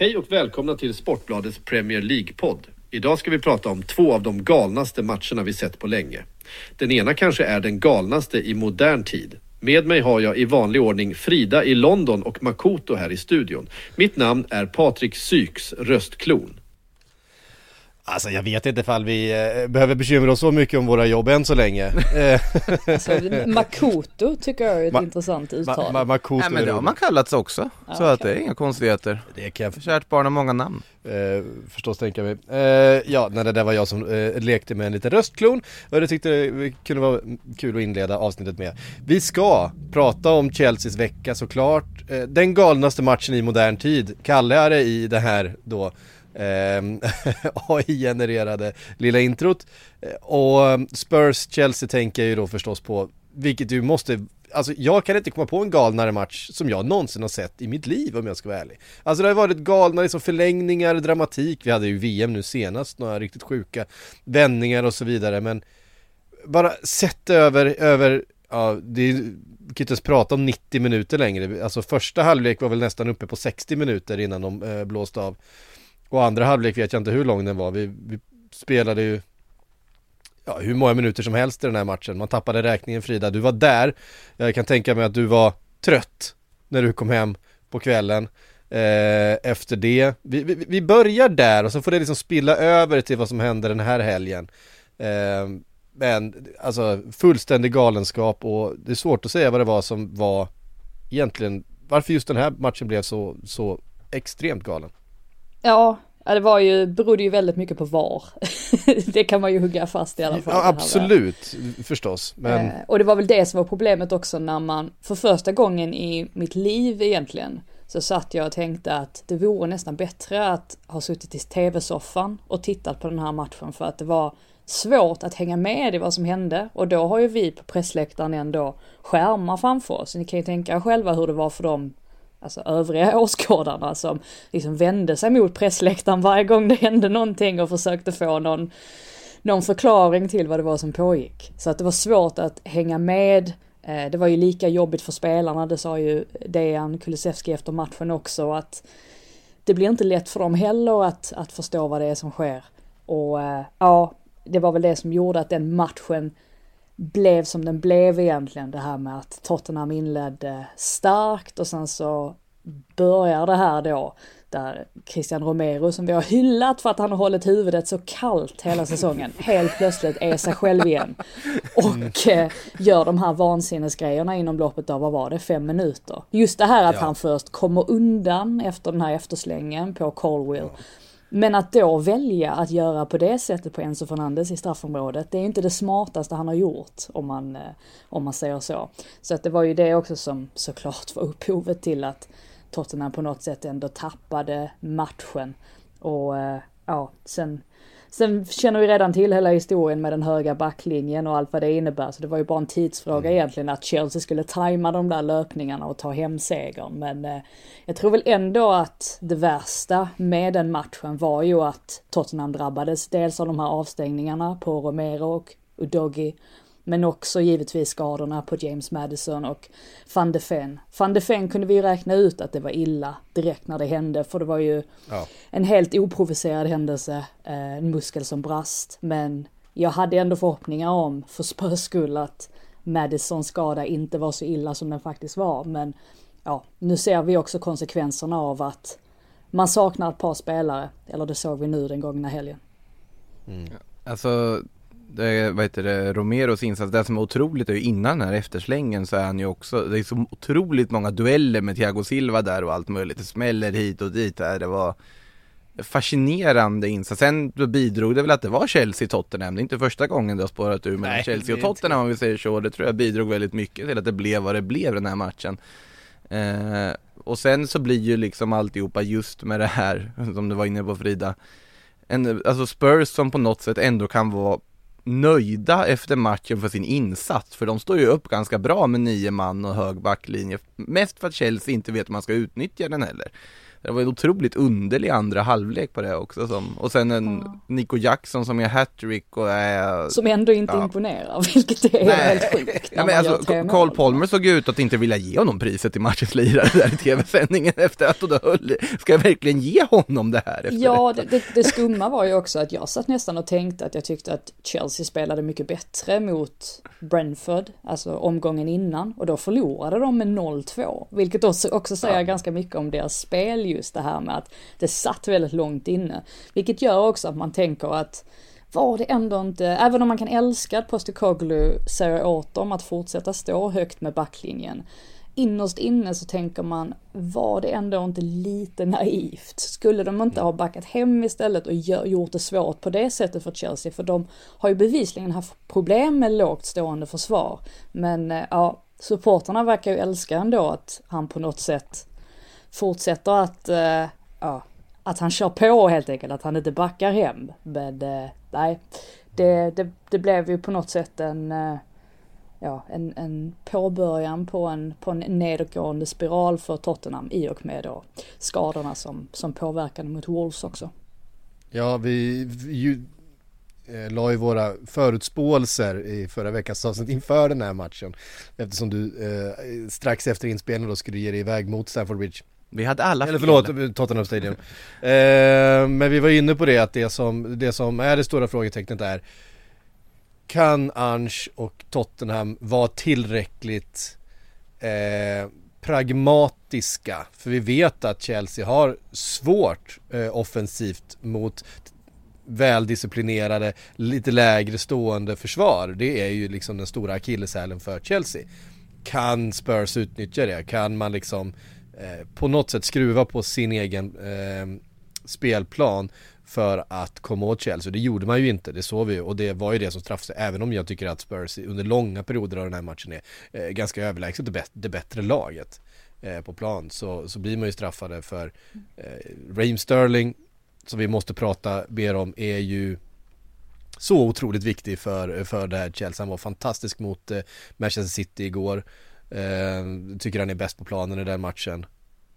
Hej och välkomna till Sportbladets Premier League-podd. Idag ska vi prata om två av de galnaste matcherna vi sett på länge. Den ena kanske är den galnaste i modern tid. Med mig har jag i vanlig ordning Frida i London och Makoto här i studion. Mitt namn är Patrik Syks röstklon. Alltså jag vet inte ifall vi eh, behöver bekymra oss så mycket om våra jobb än så länge. Eh, Alltså, Makoto tycker jag är ett Ma- intressant Ma- uttal. Ma- Makoto Nej men det har man kallats också. Så Ja, att det är inga konstigheter. Det kan jag Kärt barn har många namn. eh, förstås tänka mig. Eh, ja, nej, det där var jag som eh, lekte med en liten röstklon och det tyckte det kunde vara kul att inleda avsnittet med. Vi ska prata om Chelseas vecka såklart. Eh, den galnaste matchen i modern tid. Kalle är det i det här då Ehm, AI-genererade lilla introt. Eh, och ehm, Spurs-Chelsea tänker jag ju då förstås på, vilket du måste Alltså jag kan inte komma på en galnare match som jag någonsin har sett i mitt liv om jag ska vara ärlig. Alltså det har varit galna liksom förlängningar, dramatik, vi hade ju VM nu senast, några riktigt sjuka vändningar och så vidare men bara sett över, över, ja det är, vi kan inte ens prata om 90 minuter längre, alltså första halvlek var väl nästan uppe på 60 minuter innan de eh, blåste av. Och andra halvlek vet jag inte hur lång den var, vi, vi spelade ju ja, hur många minuter som helst i den här matchen. Man tappade räkningen Frida, du var där. Jag kan tänka mig att du var trött när du kom hem på kvällen. Eh, efter det, vi, vi, vi börjar där och så får det liksom spilla över till vad som händer den här helgen. Eh, men alltså fullständig galenskap och det är svårt att säga vad det var som var egentligen, varför just den här matchen blev så, så extremt galen. Ja, ja, det var ju, berodde ju väldigt mycket på var. det kan man ju hugga fast i alla fall. Ja, absolut, förstås. Men Eh, och det var väl det som var problemet också när man, för första gången i mitt liv egentligen, så satt jag och tänkte att det vore nästan bättre att ha suttit i tv-soffan och tittat på den här matchen för att det var svårt att hänga med i vad som hände och då har ju vi på pressläktaren ändå skärmar framför oss. Ni kan ju tänka er själva hur det var för dem alltså övriga åskådarna som liksom vände sig mot pressläktaren varje gång det hände någonting och försökte få någon, någon förklaring till vad det var som pågick. Så att det var svårt att hänga med. Eh, det var ju lika jobbigt för spelarna, det sa ju Dejan Kulusevski efter matchen också, att det blir inte lätt för dem heller att, att förstå vad det är som sker. Och eh, ja, det var väl det som gjorde att den matchen blev som den blev egentligen. Det här med att Tottenham inledde starkt och sen så börjar det här då där Christian Romero som vi har hyllat för att han har hållit huvudet så kallt hela säsongen helt plötsligt är sig själv igen. Och eh, gör de här vansinnesgrejerna inom loppet av, vad var det, fem minuter. Just det här att Ja. han först kommer undan efter den här efterslängen på Colwill. Men att då välja att göra på det sättet på Enzo Fernandes i straffområdet, det är inte det smartaste han har gjort om man, eh, om man säger så. Så att det var ju det också som såklart var upphovet till att Tottenham på något sätt ändå tappade matchen. Och eh, ja, sen, sen känner vi redan till hela historien med den höga backlinjen och allt vad det innebär. Så det var ju bara en tidsfråga egentligen att Chelsea skulle tajma de där löpningarna och ta hem segern. Men eh, jag tror väl ändå att det värsta med den matchen var ju att Tottenham drabbades dels av de här avstängningarna på Romero och Udogi. Men också givetvis skadorna på James Madison och van de Ven. Van de Ven kunde vi ju räkna ut att det var illa direkt när det hände för det var ju Ja. en helt oprovocerad händelse, eh, en muskel som brast. Men jag hade ändå förhoppningar om, för Spurs skull, att Madisons skada inte var så illa som den faktiskt var. Men ja, nu ser vi också konsekvenserna av att man saknar ett par spelare. Eller det såg vi nu den gångna helgen. Alltså, det, vad heter det, Romeros insats, det som är otroligt är ju innan den här efterslängen så är han ju också, det är så otroligt många dueller med Thiago Silva där och allt möjligt. Det smäller hit och dit där, det var fascinerande insats. Sen då bidrog det väl att det var Chelsea-Tottenham. Det är inte första gången det har spårat ur mellan Chelsea och Tottenham om vi säger så. Det tror jag bidrog väldigt mycket till att det blev vad det blev den här matchen. Eh, och sen så blir ju liksom alltihopa just med det här, som du var inne på Frida, en, alltså Spurs som på något sätt ändå kan vara nöjda efter matchen för sin insats, för de står ju upp ganska bra med nio man och hög backlinje, mest för att Chelsea inte vet hur man ska utnyttja den heller. Det var en otroligt underlig andra halvlek på det också som, och sen en Ja. Nico Jackson som gör hattrick och är Som ändå inte Ja. imponerar, vilket är Nej. helt sjukt. Ja, men alltså, Carl. Palmer såg ut att inte vilja ge honom priset till matchens lirare där i tv-sändningen efter att då höll, ska jag verkligen ge honom det här? Ja, det, det, det skumma var ju också att jag satt nästan och tänkte att jag tyckte att Chelsea spelade mycket bättre mot Brentford, alltså omgången innan, och då förlorade de med 0-2, vilket också, också säger ganska mycket om deras spel just det här med att det satt väldigt långt inne, vilket gör också att man tänker att var det ändå inte, även om man kan älska att Postecoglou säger åt dem att fortsätta stå högt med backlinjen, innerst inne så tänker man, var det ändå inte lite naivt? Skulle de inte ha backat hem istället och gjort det svårt på det sättet för Chelsea? För de har ju bevisligen haft problem med lågt stående försvar. Men eh, ja, supporterna verkar ju älska ändå att han på något sätt fortsätter att, eh, ja, att han kör på helt enkelt, att han inte backar hem. Men eh, nej, det, det, det blev ju på något sätt en, eh, ja, en, en påbörjan på en, på en nedåtgående spiral för Tottenham i och med då skadorna som, som påverkade mot Wolves också. Ja, vi, vi ju, eh, la ju våra förutspåelser i förra veckans avsnitt inför den här matchen. Eftersom du eh, strax efter inspelningen då skulle ge dig iväg mot Stamford Bridge. Vi hade alla Eller fel. förlåt, Tottenham Stadium. eh, men vi var inne på det att det som, det som är det stora frågetecknet är Kan Ange och Tottenham vara tillräckligt eh, pragmatiska? För vi vet att Chelsea har svårt eh, offensivt mot väldisciplinerade, lite lägre stående försvar. Det är ju liksom den stora akilleshälen för Chelsea. Kan Spurs utnyttja det? Kan man liksom eh, på något sätt skruva på sin egen eh, spelplan för att komma åt Chelsea. Det gjorde man ju inte, det såg vi ju och det var ju det som straffade sig. Även om jag tycker att Spurs under långa perioder av den här matchen är eh, ganska överlägset det, bet- det bättre laget eh, på plan så, så blir man ju straffade för eh, Raheem Sterling som vi måste prata mer om är ju så otroligt viktig för, för det här Chelsea. Han var fantastisk mot eh, Manchester City igår. Eh, tycker han är bäst på planen i den matchen.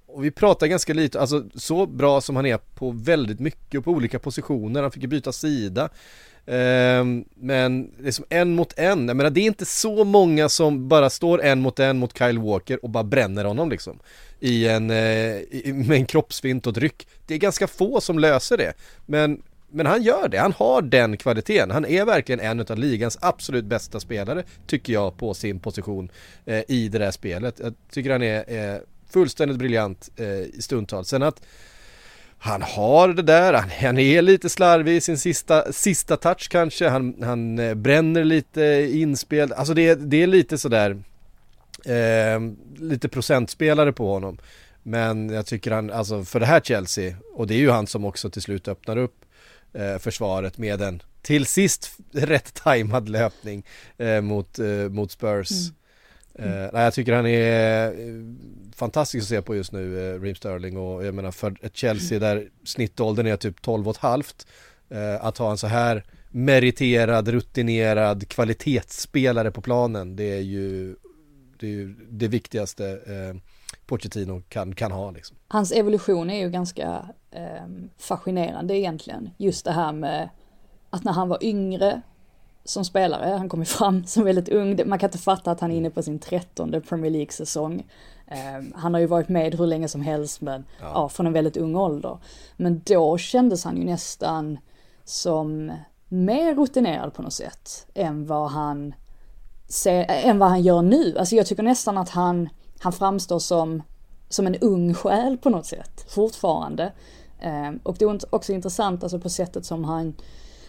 Och vi pratar ganska lite, alltså så bra som han är på väldigt mycket och på olika positioner. Han fick ju byta sida. Eh, men det är som en mot en. Jag menar det är inte så många som bara står en mot en mot Kyle Walker och bara bränner honom liksom. I en, eh, i, med en kroppsfint och ett ryck. Det är ganska få som löser det. Men men han gör det, han har den kvaliteten. Han är verkligen en av ligans absolut bästa spelare, tycker jag, på sin position eh, i det där spelet. Jag tycker han är eh, fullständigt briljant eh, i stundtal. Sen att han har det där, han, han är lite slarvig i sin sista, sista touch kanske, han, han eh, bränner lite inspel, alltså det, det är lite sådär eh, lite procentspelare på honom. Men jag tycker han, alltså för det här Chelsea, och det är ju han som också till slut öppnar upp eh, försvaret med en till sist rätt tajmad löpning eh, mot, eh, mot Spurs. Eh, nej, jag tycker han är eh, fantastisk att se på just nu, eh, Reem Sterling och jag menar för ett Chelsea där snittåldern är typ 12 och ett halvt att ha en så här meriterad, rutinerad kvalitetsspelare på planen det är ju det, är ju det viktigaste eh, Pochettino kan, kan ha liksom. Hans evolution är ju ganska eh, fascinerande egentligen. Just det här med att när han var yngre som spelare, han kom ju fram som väldigt ung, man kan inte fatta att han är inne på sin trettonde Premier League-säsong. Eh, han har ju varit med hur länge som helst men ja. ja, från en väldigt ung ålder. Men då kändes han ju nästan som mer rutinerad på något sätt än vad han, ser, än vad han gör nu. Alltså jag tycker nästan att han, han framstår som, som en ung själ på något sätt, fortfarande. Eh, och det är också intressant alltså på sättet som han,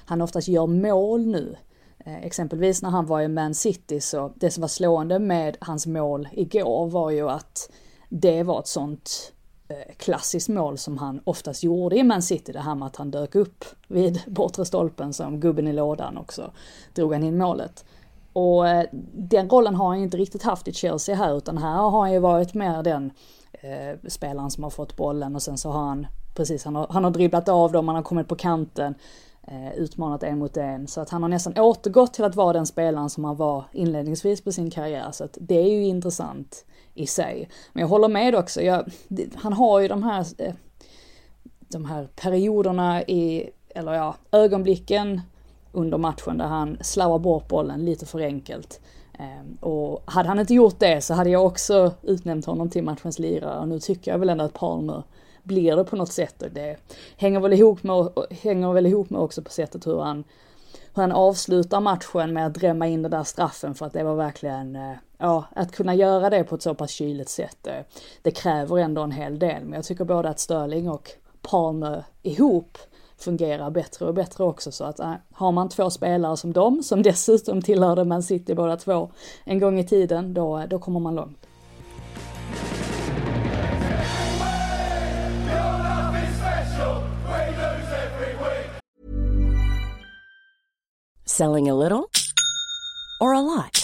han oftast gör mål nu. Eh, exempelvis när han var i Man City så det som var slående med hans mål igår var ju att det var ett sånt eh, klassiskt mål som han oftast gjorde i Man City, det här med att han dök upp vid bortre stolpen som gubben i lådan också, drog han in målet. Och eh, den rollen har han inte riktigt haft i Chelsea här, utan här har han ju varit mer den eh, spelaren som har fått bollen och sen så har han, precis, han har, han har dribblat av dem, han har kommit på kanten, eh, utmanat en mot en. Så att han har nästan återgått till att vara den spelaren som han var inledningsvis på sin karriär. Så att det är ju intressant i sig. Men jag håller med också, jag, han har ju de här, eh, de här perioderna i, eller ja, ögonblicken under matchen där han slarvar bort bollen lite för enkelt. Ehm, och hade han inte gjort det så hade jag också utnämnt honom till matchens lirare och nu tycker jag väl ändå att Palmer blir det på något sätt och det hänger väl ihop med, hänger väl ihop med också på sättet hur han, hur han avslutar matchen med att drämma in den där straffen för att det var verkligen, eh, ja, att kunna göra det på ett så pass kyligt sätt, eh, det kräver ändå en hel del. Men jag tycker både att Sterling och Palmer ihop fungerar bättre och bättre också så att äh, har man två spelare som dem, som dessutom tillhörde Man City båda två en gång i tiden, då, eh, då kommer man långt. Selling a little or a lot?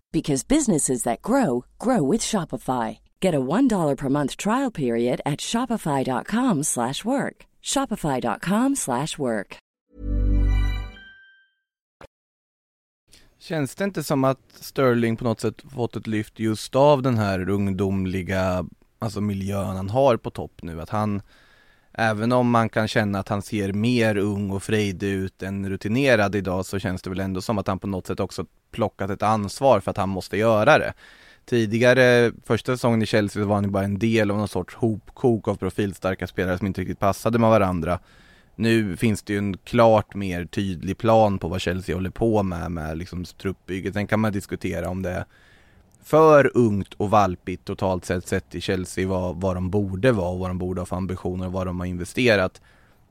because businesses that grow grow with Shopify. Get a $1 per month trial period at shopify.com/work. shopify.com/work. Känns det inte som att Sterling på något sätt fått ett lyft just av den här ungdomliga, alltså miljön han har på topp nu? Att han, även om man kan känna att han ser mer ung och frejdig ut än rutinerad idag så känns det väl ändå som att han på något sätt också plockat ett ansvar för att han måste göra det. Tidigare, första säsongen i Chelsea var han ju bara en del av någon sorts hopkok av profilstarka spelare som inte riktigt passade med varandra. Nu finns det ju en klart mer tydlig plan på vad Chelsea håller på med, med liksom truppbygget. Sen kan man diskutera om det är för ungt och valpigt totalt sett sett i Chelsea vad, vad de borde vara och vad de borde ha för ambitioner och vad de har investerat.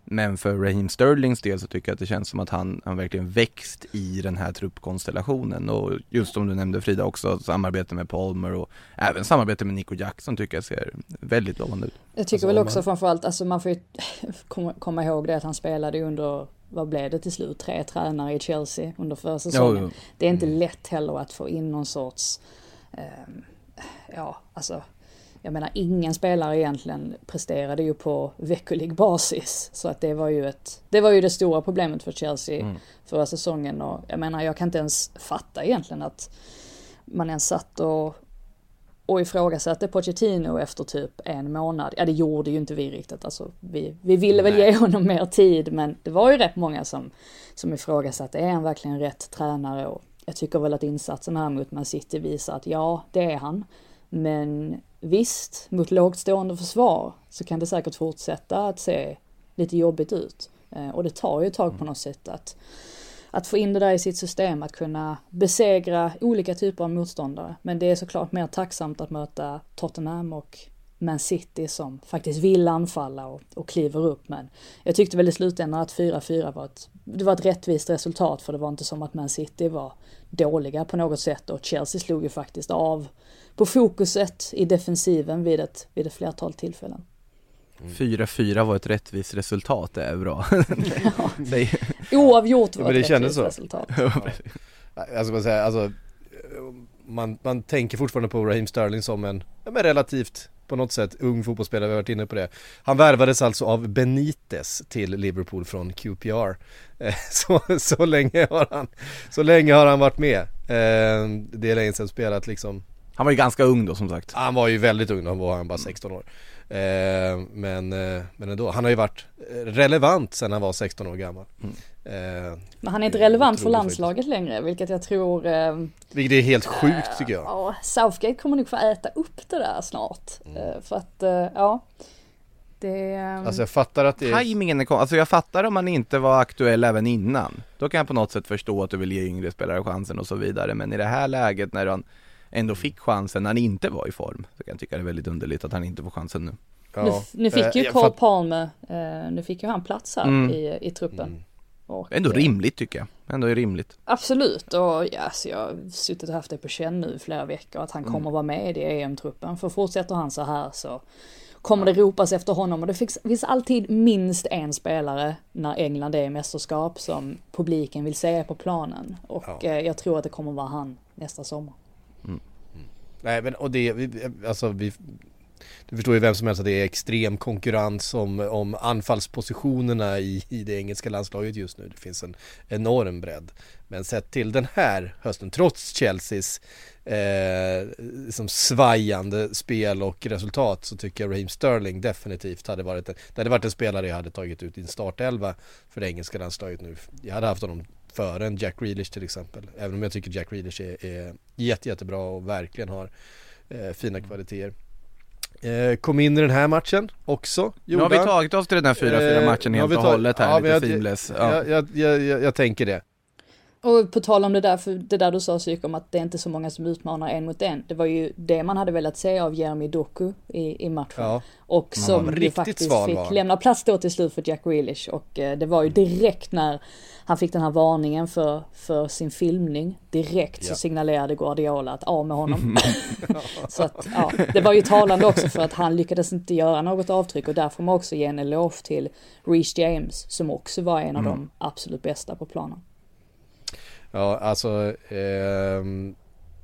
Men för Raheem Sterlings del så tycker jag att det känns som att han, han verkligen växt i den här truppkonstellationen och just som du nämnde Frida också, samarbete med Palmer och även samarbete med Nico Jackson tycker jag ser väldigt lovande ut. Jag tycker Alltså, väl också man- framförallt, alltså man får ju komma, ihåg det att han spelade under, vad blev det till slut, tre tränare i Chelsea under förra säsongen. jo. Det är inte lätt heller att få in någon sorts, ehm, ja alltså, jag menar ingen spelare egentligen presterade ju på veckolig basis. Så att det var ju ett, det var ju det stora problemet för Chelsea förra säsongen och jag menar jag kan inte ens fatta egentligen att man ens satt och och ifrågasatte Pochettino efter typ en månad. Ja, det gjorde ju inte vi riktigt. Alltså, vi, vi ville väl ge honom mer tid, men det var ju rätt många som, som ifrågasatte, är han verkligen rätt tränare? Och jag tycker väl att insatsen här mot Man City visar att ja, det är han. Men visst, mot lågt stående försvar så kan det säkert fortsätta att se lite jobbigt ut. Eh, Och det tar ju ett tag på något sätt att att få in det där i sitt system, att kunna besegra olika typer av motståndare. Men det är såklart mer tacksamt att möta Tottenham och Man City som faktiskt vill anfalla och, och kliver upp. Men jag tyckte väl i slutändan att 4-4 var ett, det var ett rättvist resultat för det var inte som att Man City var dåliga på något sätt och Chelsea slog ju faktiskt av på fokuset i defensiven vid ett, vid ett flertal tillfällen. 4-4 var ett rättvist resultat, det är bra. Säg- Oavgjort Ja, var men det ett rättvist så. resultat. Alltså, man säger, alltså man, man tänker fortfarande på Raheem Sterling som en, ja, men relativt på något sätt ung fotbollsspelare, vi har varit inne på det. Han värvades alltså av Benitez till Liverpool från QPR. Eh, Så, så länge har han, så länge har han varit med. Eh, Det är länge sedan spelat liksom Han var ju ganska ung då som sagt. han var ju väldigt ung, då var han bara 16 år. Eh, men, eh, men ändå, han har ju varit eh, relevant sedan han var 16 år gammal. Eh, Men han är inte relevant för landslaget längre, vilket jag tror eh, vilket är helt sjukt tycker jag. Ja, Southgate kommer nog få äta upp det där snart. Mm. Eh, För att, eh, ja. Det... Alltså jag fattar att det är... Timingen är kon- alltså jag fattar om man inte var aktuell även innan. Då kan jag på något sätt förstå att du vill ge yngre spelare chansen och så vidare. Men i det här läget när han ändå fick chansen när han inte var i form, så kan jag tycka det är väldigt underligt att han inte får chansen nu. Ja. Nu, nu fick ju Eh, jag Carl Palmer, eh, nu fick ju han plats här Mm. i, i truppen. Mm. Och, Ändå eh, rimligt tycker jag. Ändå är rimligt. Absolut och ja, alltså jag har suttit och haft det på känn nu i flera veckor att han Mm. kommer vara med i EM-truppen. För fortsätter han så här så kommer det ropas efter honom och det finns, finns alltid minst en spelare när England är i mästerskap som publiken vill se på planen. Och Ja. jag tror att det kommer vara han nästa sommar. Mm. Mm. Nej men och det, vi, alltså vi Du förstår ju vem som helst att det är extrem konkurrens om, om anfallspositionerna i, i det engelska landslaget just nu. Det finns en enorm bredd. Men sett till den här hösten, trots Chelseas eh, som svajande spel och resultat så tycker jag Raheem Sterling definitivt hade varit en, det hade varit en spelare jag hade tagit ut i en startelva för det engelska landslaget nu. Jag hade haft honom före en Jack Grealish till exempel. Även om jag tycker Jack Grealish är, är jätte, jättebra och verkligen har eh, fina kvaliteter. Eh, kom in i den här matchen också. Nu har vi tagit oss till den här 4-4 Eh, matchen har helt och hållet här, ja, lite jag- seamless. Ja. Jag, jag, jag tänker det. Och på tal om det där, för det där du sa Psyk om att det är inte så många som utmanar en mot en. Det var ju det man hade velat se av Jeremy Doku i, i matchen. Ja. Och som ju faktiskt fick var lämna plats då till slut för Jack Grealish. Och eh, det var ju direkt när han fick den här varningen för, för sin filmning. Direkt så Ja. signalerade Guardiola att av med honom. så att ja, det var ju talande också för att han lyckades inte göra något avtryck och därför får man också ge en eloge till Reece James som också var en av Mm. de absolut bästa på planen. Ja, alltså ehm,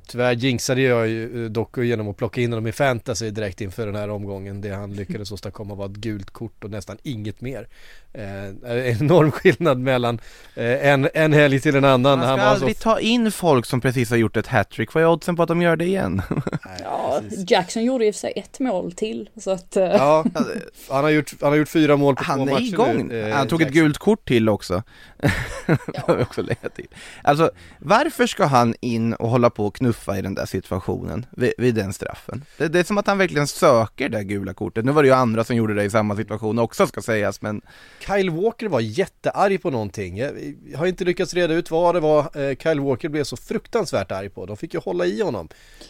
Tyvärr jinxade jag ju eh, Doku genom att plocka in honom i fantasy direkt inför den här omgången. Det han lyckades åstadkomma var ett gult kort och nästan inget mer. Eh, en enorm skillnad mellan eh, en, en helg till en annan. Man ska Han var aldrig så... ta in folk som precis har gjort ett hattrick. Vad är oddsen på att de gör det igen? Nej, Ja, precis. Jackson gjorde ju för sig ett mål till. Så att, eh, Ja, han har gjort, han har gjort fyra mål på två Han matcher är igång. nu, eh, Han tog ett Jackson. gult kort till också. Vi också lägga till. Alltså, varför ska han in och hålla på och knuffa i den där situationen vid, vid den straffen? Det, det är som att han verkligen söker det gula kortet. Nu var det ju andra som gjorde det i samma situation också ska sägas, men Kyle Walker var jättearg på någonting. Jag, jag har inte lyckats reda ut vad det var eh, Kyle Walker blev så fruktansvärt arg på. De fick ju hålla i honom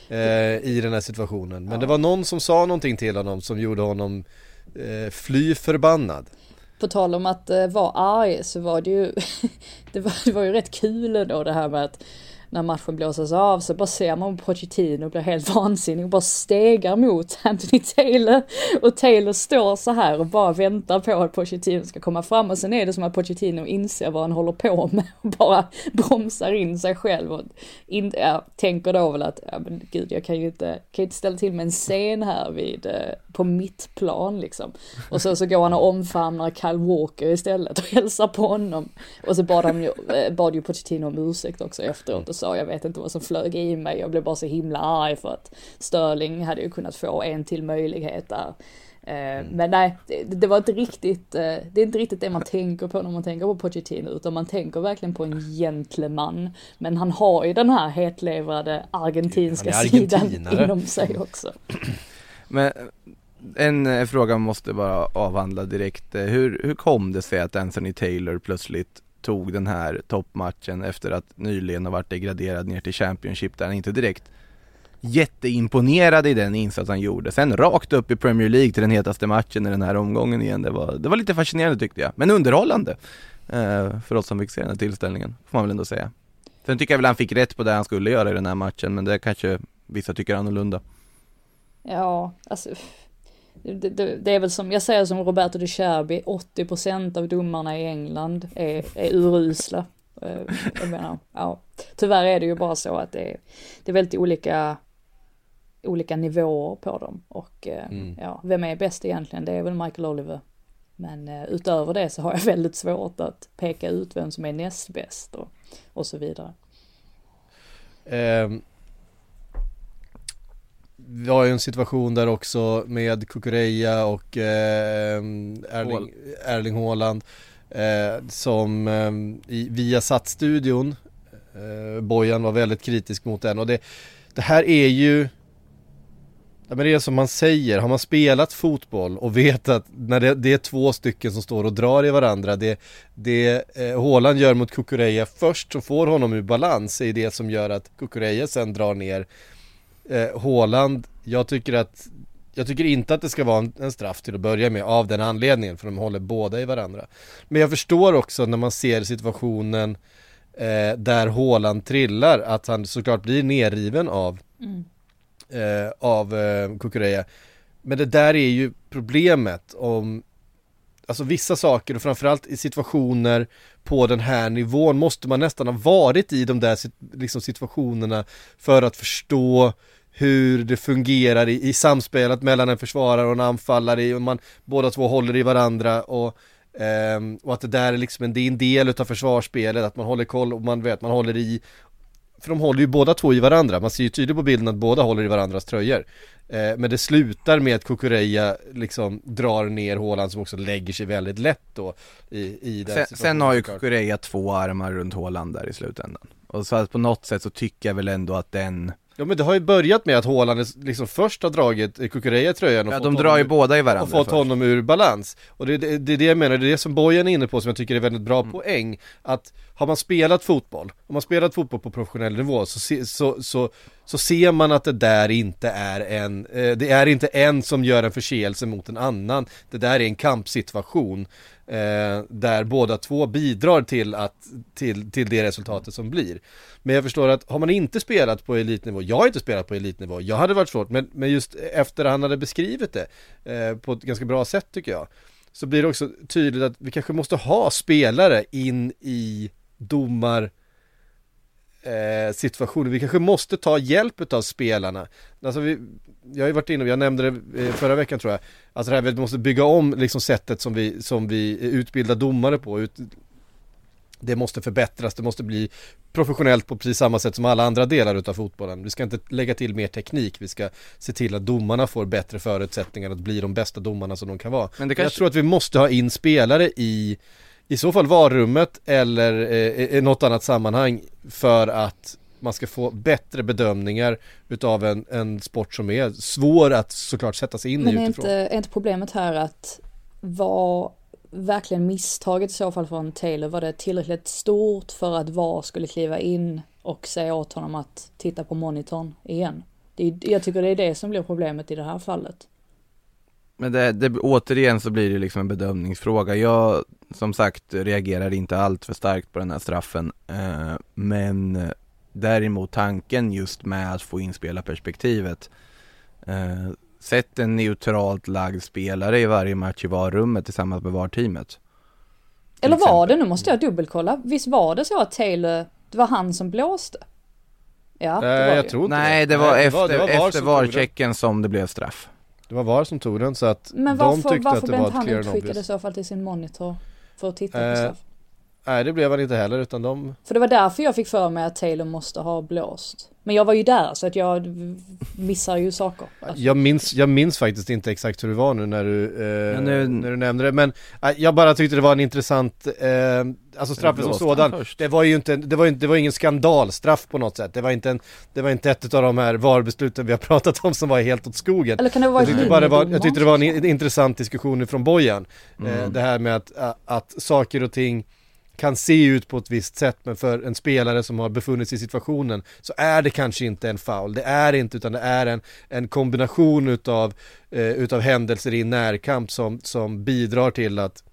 eh, i den här situationen. Men det var någon som sa någonting till honom som gjorde honom eh, fly förbannad. På tal om att eh, vara arg så var det ju, det var, det var ju rätt kul då det här med att när matchen blåses av så bara ser man Pochettino blir helt vansinnig och bara stegar mot Anthony Taylor. Och Taylor står så här och bara väntar på att Pochettino ska komma fram och sen är det som att Pochettino inser vad han håller på med och bara bromsar in sig själv och in, ja, tänker då väl att, ja men gud jag kan ju inte, kan inte ställa till med en scen här vid, eh, på mitt plan liksom. Och så, så går han och omfamnar Kyle Walker istället och hälsar på honom. Och så bad, han ju, eh, bad ju Pochettino om ursäkt också efteråt och sa jag vet inte vad som flög i mig, jag blev bara så himla arg för att Sterling hade ju kunnat få en till möjlighet där. Eh, Men nej, det, det var inte riktigt, eh, det är inte riktigt det man tänker på när man tänker på Pochettino, utan man tänker verkligen på en gentleman. Men han har ju den här hetlevrade argentinska sidan inom sig också. Men en eh, fråga man måste bara avhandla direkt. Hur, hur kom det sig att Anthony Taylor plötsligt tog den här toppmatchen efter att nyligen ha varit degraderad ner till Championship där han inte direkt jätteimponerad i den insats han gjorde. Sen rakt upp i Premier League till den hetaste matchen i den här omgången igen. Det var, det var lite fascinerande tyckte jag, men underhållande. Eh, för oss som fick se den här tillställningen, får man väl ändå säga. Sen tycker jag väl han fick rätt på det han skulle göra i den här matchen, men det kanske vissa tycker annorlunda. Ja, alltså. Det, det, det är väl som, jag säger som Roberto de Cherbi, 80% av domarna i England är, är urusla. Eh, Jag menar, ja. Tyvärr är det ju bara så att det är, det är väldigt olika, olika nivåer på dem. Och eh, Mm. ja, vem är bäst egentligen? Det är väl Michael Oliver. Men eh, utöver det så har jag väldigt svårt att peka ut vem som är näst bäst och, och så vidare. Ehm, vi har ju en situation där också med Kukureya och ehm, Erling, Erling Haaland eh, som um, i Viasat-studion eh, Bojan var väldigt kritisk mot den. Och det, det här är ju Ja, men det är som man säger, har man spelat fotboll och vet att när det, det är två stycken som står och drar i varandra Det, det eh, Haaland gör mot Kukureya först så får honom ur balans är det som gör att Kukureya sen drar ner eh, Haaland, jag tycker att jag tycker inte att det ska vara en, en straff till att börja med av den anledningen för de håller båda i varandra Men jag förstår också när man ser situationen eh, där Haaland trillar att han såklart blir nerriven av Mm. eh, av eh, Kukureya. Men det där är ju problemet om Alltså vissa saker och framförallt i situationer på den här nivån måste man nästan ha varit i de där liksom situationerna för att förstå hur det fungerar i, i samspelet mellan en försvarare och en anfallare och man båda två håller i varandra och ehm, och att det där är liksom en, det är en del utav försvarsspelet, att man håller koll och man vet, man håller i för de håller ju båda två i varandra, man ser ju tydligt på bilden att båda håller i varandras tröjor eh, Men det slutar med att Kukureya liksom drar ner Haaland som också lägger sig väldigt lätt då i, i den Sen, sen har ju. Kukureya två armar runt Haaland där i slutändan. Och så att på något sätt så tycker jag väl ändå att den, Ja men det har ju börjat med att Haaland liksom först har dragit Kukureya tröjan och ja fått de drar ju ur- båda i och varandra fått först. honom ur balans. Och det, det, det är det jag menar, det är det som Bojan är inne på som jag tycker är väldigt bra Mm. poäng. Att har man spelat fotboll, har man spelat fotboll på professionell nivå så, se, så, så, så ser man att det där inte är en, eh, det är inte en som gör en förseelse mot en annan. Det där är en kampsituation. Eh, där båda två bidrar till, att, till, till det resultatet som blir. Men jag förstår att har man inte spelat på elitnivå, jag har inte spelat på elitnivå, jag hade varit svårt, men, men just efter han hade beskrivit det eh, på ett ganska bra sätt tycker jag, så blir det också tydligt att vi kanske måste ha spelare in i domar eh, situationer. Vi kanske måste ta hjälp av spelarna. Alltså vi, jag har ju varit inne och jag nämnde det eh, förra veckan tror jag. Alltså det här, vi måste bygga om liksom sättet som vi, som vi utbildar domare på. Ut, det måste förbättras, det måste bli professionellt på precis samma sätt som alla andra delar utav fotbollen. Vi ska inte lägga till mer teknik, vi ska se till att domarna får bättre förutsättningar att bli de bästa domarna som de kan vara. Men det Jag kanske, tror att vi måste ha in spelare i i så fall varummet eller eh, något annat sammanhang för att man ska få bättre bedömningar utav en, en sport som är svår att såklart sätta sig in Men i utifrån. inte, är inte problemet här att var verkligen misstaget i så fall från Taylor, var det tillräckligt stort för att VAR skulle kliva in och säga åt honom att titta på monitorn igen? Det jag tycker det är det som blir problemet i det här fallet. Men det, det, återigen så blir det liksom en bedömningsfråga. Jag, som sagt, reagerar inte allt för starkt på den här straffen. Eh, men eh, däremot tanken just med att få inspela perspektivet. Eh, sätt en neutralt lagd spelare i varje match i VAR-rummet tillsammans med VAR-teamet. Eller var exempel. det, nu måste jag dubbelkolla, visst var det så att Taylor, det var han som blåste? Ja, det var Nej det jag ju. tror inte Nej, det var Nej, efter, det var VAR efter. VAR-checken som det blev straff. Det var VAR som tog den så att Men de varför, tyckte varför att det blev var ett clear and utskickad i så fall till sin monitor? För att titta på Eh, straff? Nej det blev han inte heller utan de För det var därför jag fick för mig att Taylor måste ha blåst. Men jag var ju där så att jag missar ju saker. Alltså, Jag minns, jag minns faktiskt inte exakt hur det var nu när du, eh, Ja, nu- när du nämnde det men eh, jag bara tyckte det var en intressant, eh, alltså straffen som sådan först? Det var ju inte, det var det var ingen skandalstraff på något sätt Det var inte en, det var inte ett av de här VAR-besluten vi har pratat om som var helt åt skogen Eller kan det vara jag tyckte, bara det var, jag tyckte det var en intressant diskussion från Bojan eh, Mm. Det här med att, att, att saker och ting kan se ut på ett visst sätt men för en spelare som har befunnit sig i situationen så är det kanske inte en foul. Det är inte utan det är en, en kombination utav, eh, utav händelser i närkamp som, som bidrar till att,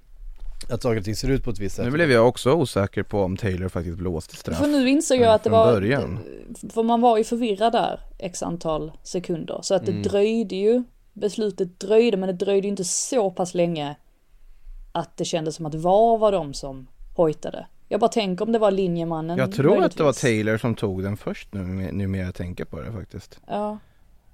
att saker och ting ser ut på ett visst sätt. Nu blev jag också osäker på om Taylor faktiskt blåste straff. För nu insåg jag Ja, att det var, början. för man var ju förvirrad där x antal sekunder. Så att det Mm. dröjde ju, beslutet dröjde men det dröjde ju inte så pass länge att det kändes som att VAR var de som hojtade. Jag bara tänker om det var linjemannen. Jag tror att det var möjligtvis. Taylor som tog den först nu, nu mer jag tänker på det faktiskt. Ja.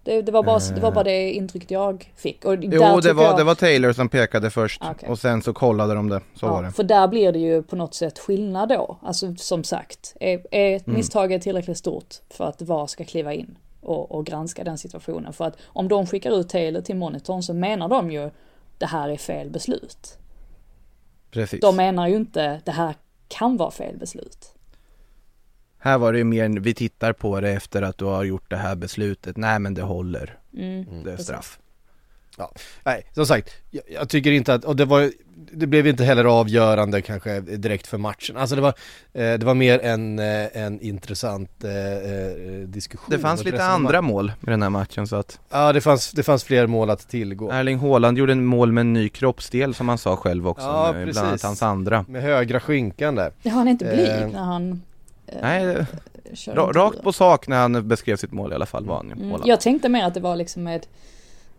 Det, det, var bara, det var bara det intrycket jag fick. Och Jo, det var, jag, det var Taylor som pekade först Okej. och sen så kollade de det, så var Ja, det. för där blir det ju på något sätt skillnad då. Alltså som sagt, är, är Mm. misstag tillräckligt stort för att VAR ska kliva in och, och granska den situationen. För att om de skickar ut Taylor till monitorn så menar de ju det här är fel beslut. Precis. De menar ju inte det här kan vara fel beslut. Här var det ju mer, vi tittar på det efter att du har gjort det här beslutet, nej men det håller. Mm, Det är precis. straff. Nej, som sagt, jag, jag tycker inte att, och det var det blev inte heller avgörande kanske direkt för matchen. Alltså det var, eh, det var mer en, eh, en intressant eh, diskussion. Det fanns lite andra mål med den här matchen så att Ja, det fanns, det fanns fler mål att tillgå. Erling Haaland gjorde en mål med en ny kroppsdel som han sa själv också, Ja, med bland annat precis. hans andra. Med högra skinkan där. Ja, han är inte blyg Eh, när han Nej, rakt på sak när han beskrev sitt mål i alla fall var han ju, Mm, jag tänkte mer att det var liksom med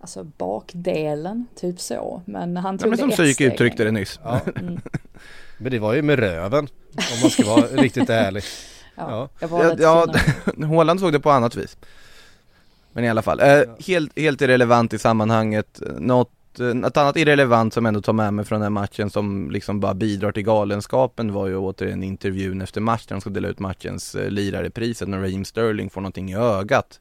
Alltså bakdelen, typ så. Men han Ja, tog men det som Psyk uttryckte det nyss. Ja. Mm. Men det var ju med röven, om man ska vara riktigt ärlig. Ja, Ja. jag var Ja, lite ja. Haaland såg det på annat vis. Men i alla fall, eh, helt, helt irrelevant i sammanhanget. Något, eh, något annat irrelevant som ändå tar med mig från den här matchen som liksom bara bidrar till galenskapen var ju återigen intervjun efter matchen. De ska dela ut matchens eh, lirarepriset när Raheem Sterling får någonting i ögat.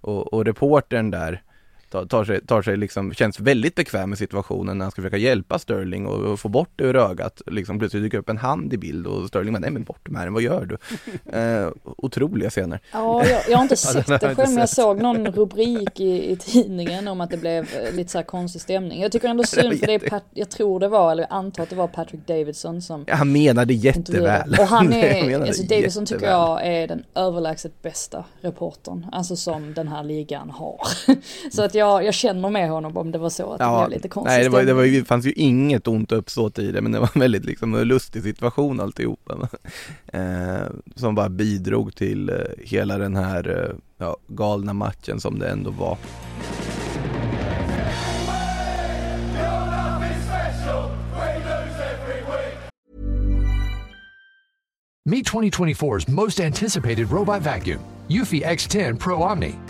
Och, och reportern där tar, tar, sig, tar sig liksom, känns väldigt bekväm med situationen när han ska försöka hjälpa Sterling och, och få bort det ur ögat. Liksom plötsligt dyker upp en hand i bild och Sterling bara, nej men bort med den, vad gör du? Eh, otroliga scener. Ja, jag, jag har inte sett det själv men jag såg någon rubrik i, i tidningen om att det blev eh, lite så här konstig stämning. Jag tycker ändå synd för det är Pat, jag tror det var, eller jag antar att det var Patrick Davidson som Ja, han menade jätteväl. Och han är, alltså Davidson tycker jag är den överlägset bästa reportern, alltså som den här ligan har. så att jag, jag känner med honom om det var så att det blev lite konstigt. nej det, var, det var ju, fanns ju inget ont uppsåt i det men det var en väldigt liksom lustig situation alltihopa. eh, som bara bidrog till eh, hela den här eh, ja, galna matchen som det ändå var. Meet 2024's most anticipated robot vacuum, Eufy X10 Pro Omni.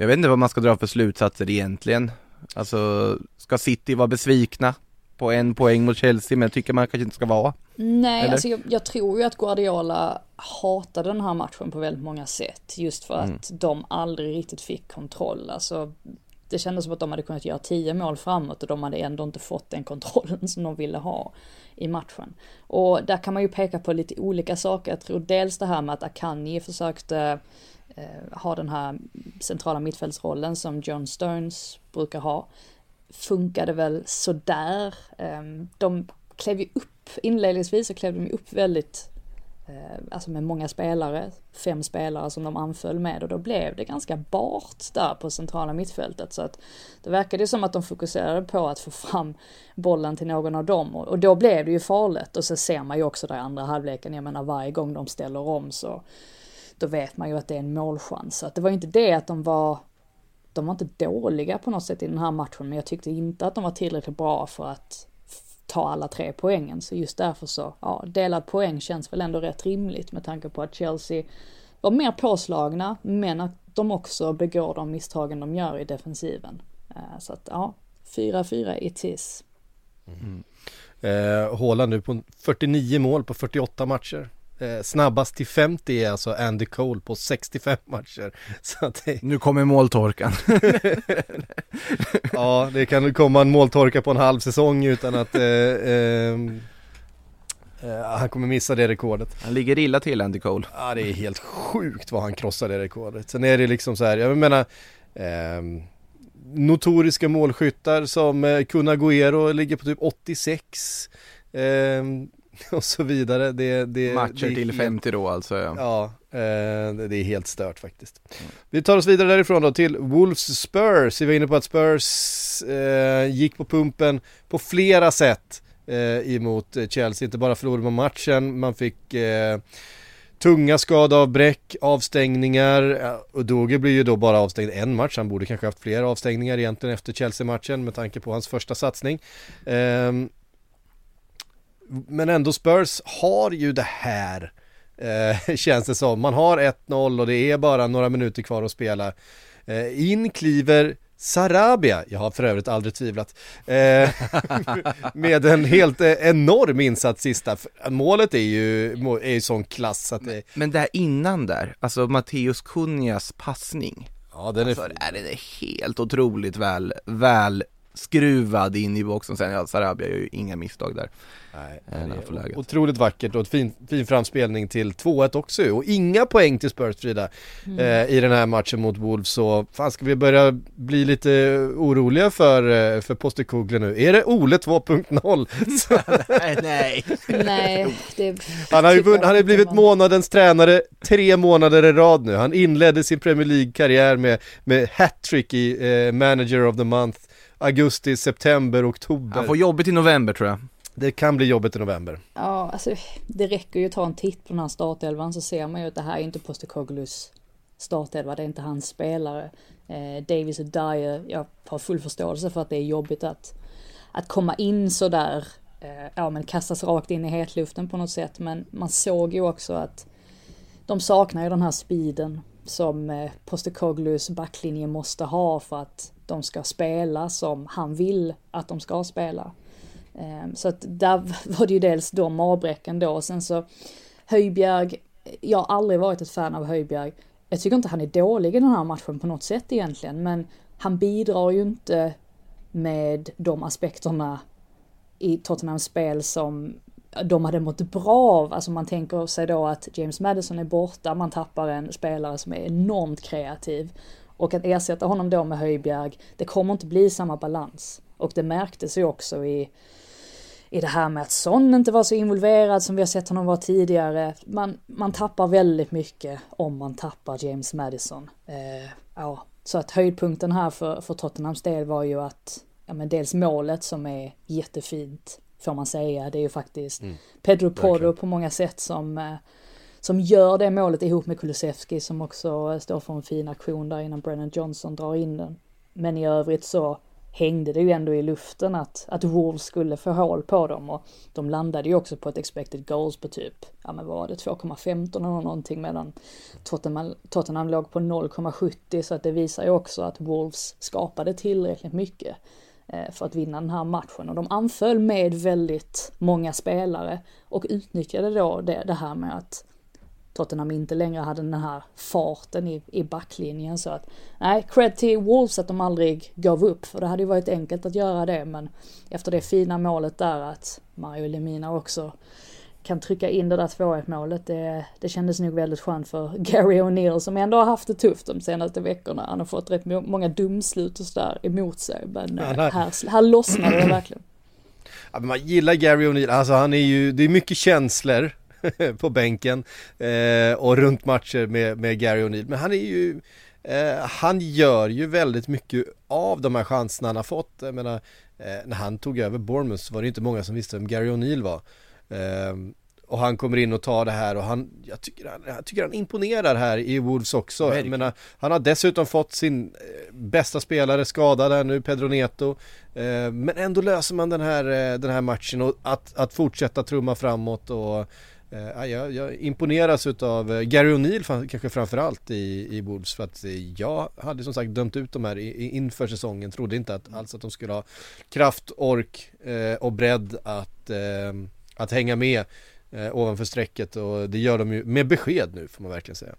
Jag vet inte vad man ska dra för slutsatser egentligen. Alltså, ska City vara besvikna på en poäng mot Chelsea, men jag tycker man kanske inte ska vara. Nej, Eller? alltså jag, jag tror ju att Guardiola hatade den här matchen på väldigt många sätt. Just för Mm. att de aldrig riktigt fick kontroll. Alltså, det kändes som att de hade kunnat göra tio mål framåt och de hade ändå inte fått den kontrollen som de ville ha i matchen. Och där kan man ju peka på lite olika saker. Jag tror dels det här med att Akanji försökte Eh, har ha den här centrala mittfältsrollen som John Stones brukar ha. Funkade väl sådär. Ehm, de klev ju upp, inledningsvis så klev de ju upp väldigt, eh, alltså med många spelare, fem spelare som de anföll med. Och då blev det ganska bart där på centrala mittfältet. Så att det verkade ju som att de fokuserade på att få fram bollen till någon av dem. Och, och då blev det ju farligt. Och så ser man ju också där i andra halvleken, jag menar varje gång de ställer om så då vet man ju att det är en målchans. Så att det var ju inte det att de var de var inte dåliga på något sätt i den här matchen, men jag tyckte inte att de var tillräckligt bra för att ta alla tre poängen. Så just därför så, ja, delad poäng känns väl ändå rätt rimligt med tanke på att Chelsea var mer påslagna, men att de också begår de misstagen de gör i defensiven. Eh, så att ja, 4-4 it is. Eh, Haaland nu på 49 mål på 48 matcher. Eh, snabbast till 50 är alltså Andy Cole på 65 matcher. Så att det, Nu kommer måltorkan. ja, det kan komma en måltorka på en halv säsong utan att eh, ehm, eh, han kommer missa det rekordet. Han ligger illa till Andy Cole. Ja det är helt sjukt vad han krossar det rekordet. Sen är det liksom så här, jag menar ehm, Notoriska målskyttar som eh, Kun Agüero ligger på typ 86 ehm, och så vidare. Det, det, Matcher det till helt- 50 då alltså. Ja. Ja, eh, det är helt stört faktiskt. Vi tar oss vidare därifrån då till Wolves Spurs. Vi var inne på att Spurs eh, gick på pumpen på flera sätt eh, emot Chelsea. Inte bara förlorade man matchen, man fick eh, tunga skadavbräck, avstängningar. Och Doge blir ju då bara avstängd en match. Han borde kanske haft fler avstängningar egentligen efter Chelsea-matchen med tanke på hans första satsning. Ehm, men ändå Spurs har ju det här eh, känns det som. Man har 1-0 och det är bara några minuter kvar att spela. Eh, in kliver Sarabia, jag har för övrigt aldrig tvivlat, eh, med en helt eh, enorm insats sista. Målet är ju, är ju sån klass att det, Men där innan där, alltså Matteus Kunjas passning ja den är Alltså är det helt otroligt väl, väl skruvad in i boxen sen, ja Sarabia gör ju inga misstag där Nej, eh. Otroligt vackert och ett fin, fin framspelning till 2-1 också och inga poäng till Spurs Frida Mm. eh, i den här matchen mot Wolves så fan ska vi börja bli lite oroliga för, eh, för Postecoglou nu? Är det Ole 2.0? Så- nej, nej. Nej, det han har ju tycker vunn, jag han har blivit månadens tränare tre månader i rad nu. Han inledde sin Premier League-karriär med, med hattrick i eh, Manager of the Month Augusti, september, oktober. Han får jobbigt i november tror jag Det kan bli jobbigt i november. Ja, alltså det räcker ju att ta en titt på den här startelvan så ser man ju att det här är inte Postecoglou's startelva, det är inte hans spelare. Eh, Davis och Dyer, jag har full förståelse för att det är jobbigt att, att komma in sådär, eh, ja men kastas rakt in i hetluften på något sätt, men man såg ju också att de saknar ju den här speeden som eh, Postecoglou's backlinje måste ha för att de ska spela som han vill att de ska spela. Ehm, så att där var det ju dels de avbräcken då och sen så Höjbjerg, jag har aldrig varit ett fan av Höjbjerg. Jag tycker inte han är dålig i den här matchen på något sätt egentligen men han bidrar ju inte med de aspekterna i Tottenhams spel som de hade mått bra av. Alltså man tänker sig då att James Madison är borta, man tappar en spelare som är enormt kreativ. Och att ersätta honom då med Höjbjerg, det kommer inte bli samma balans. Och det märktes ju också i, i det här med att Son inte var så involverad som vi har sett honom vara tidigare. Man, man tappar väldigt mycket om man tappar James Madison. Eh, ja, så att höjdpunkten här för, för Tottenhams del var ju att, ja men dels målet som är jättefint, får man säga. Det är ju faktiskt Pedro Porro verkligen. på många sätt som, eh, som gör det målet ihop med Kulusevski som också står för en fin aktion där innan Brennan Johnson drar in den. Men i övrigt så hängde det ju ändå i luften att, att Wolves skulle få hål på dem och de landade ju också på ett expected goals på typ, ja men vad var det, 2,15 eller någonting medan Tottenham, Tottenham låg på 0,70 så att det visar ju också att Wolves skapade tillräckligt mycket Eh, för att vinna den här matchen. Och de anföll med väldigt många spelare och utnyttjade då det, det här med att Tottenham inte längre hade den här farten i, i backlinjen. Så att nej, cred till Wolves att de aldrig gav upp för det hade ju varit enkelt att göra det. Men efter det fina målet där att Mario Lemina också kan trycka in det där 2-1 målet det, det kändes nog väldigt skönt för Gary O'Neill som ändå har haft det tufft de senaste veckorna. Han har fått rätt må- många dumslut och sådär emot sig men eh, här, här lossnade det verkligen. Ja, man gillar Gary O'Neill, alltså han är ju, det är mycket känslor på bänken eh, och runt matcher med, med Gary O'Neill. Men han är ju, eh, han gör ju väldigt mycket av de här chanserna han har fått. Jag menar, eh, när han tog över Bournemouth så var det inte många som visste vem Gary O'Neill var. Eh, och han kommer in och tar det här och han, jag tycker han, jag tycker han imponerar här i Wolves också. Jag menar, han har dessutom fått sin eh, bästa spelare skadad här nu, Pedro Neto. Eh, men ändå löser man den här, eh, den här matchen och att, att fortsätta trumma framåt och eh, ja, jag, jag imponeras utav Gary O'Neill kanske framförallt i, i Wolves för att jag hade som sagt dömt ut dem här inför säsongen, trodde inte att, alls att de skulle ha kraft, ork och bredd att, eh, att hänga med eh, ovanför strecket och det gör de ju med besked nu får man verkligen säga.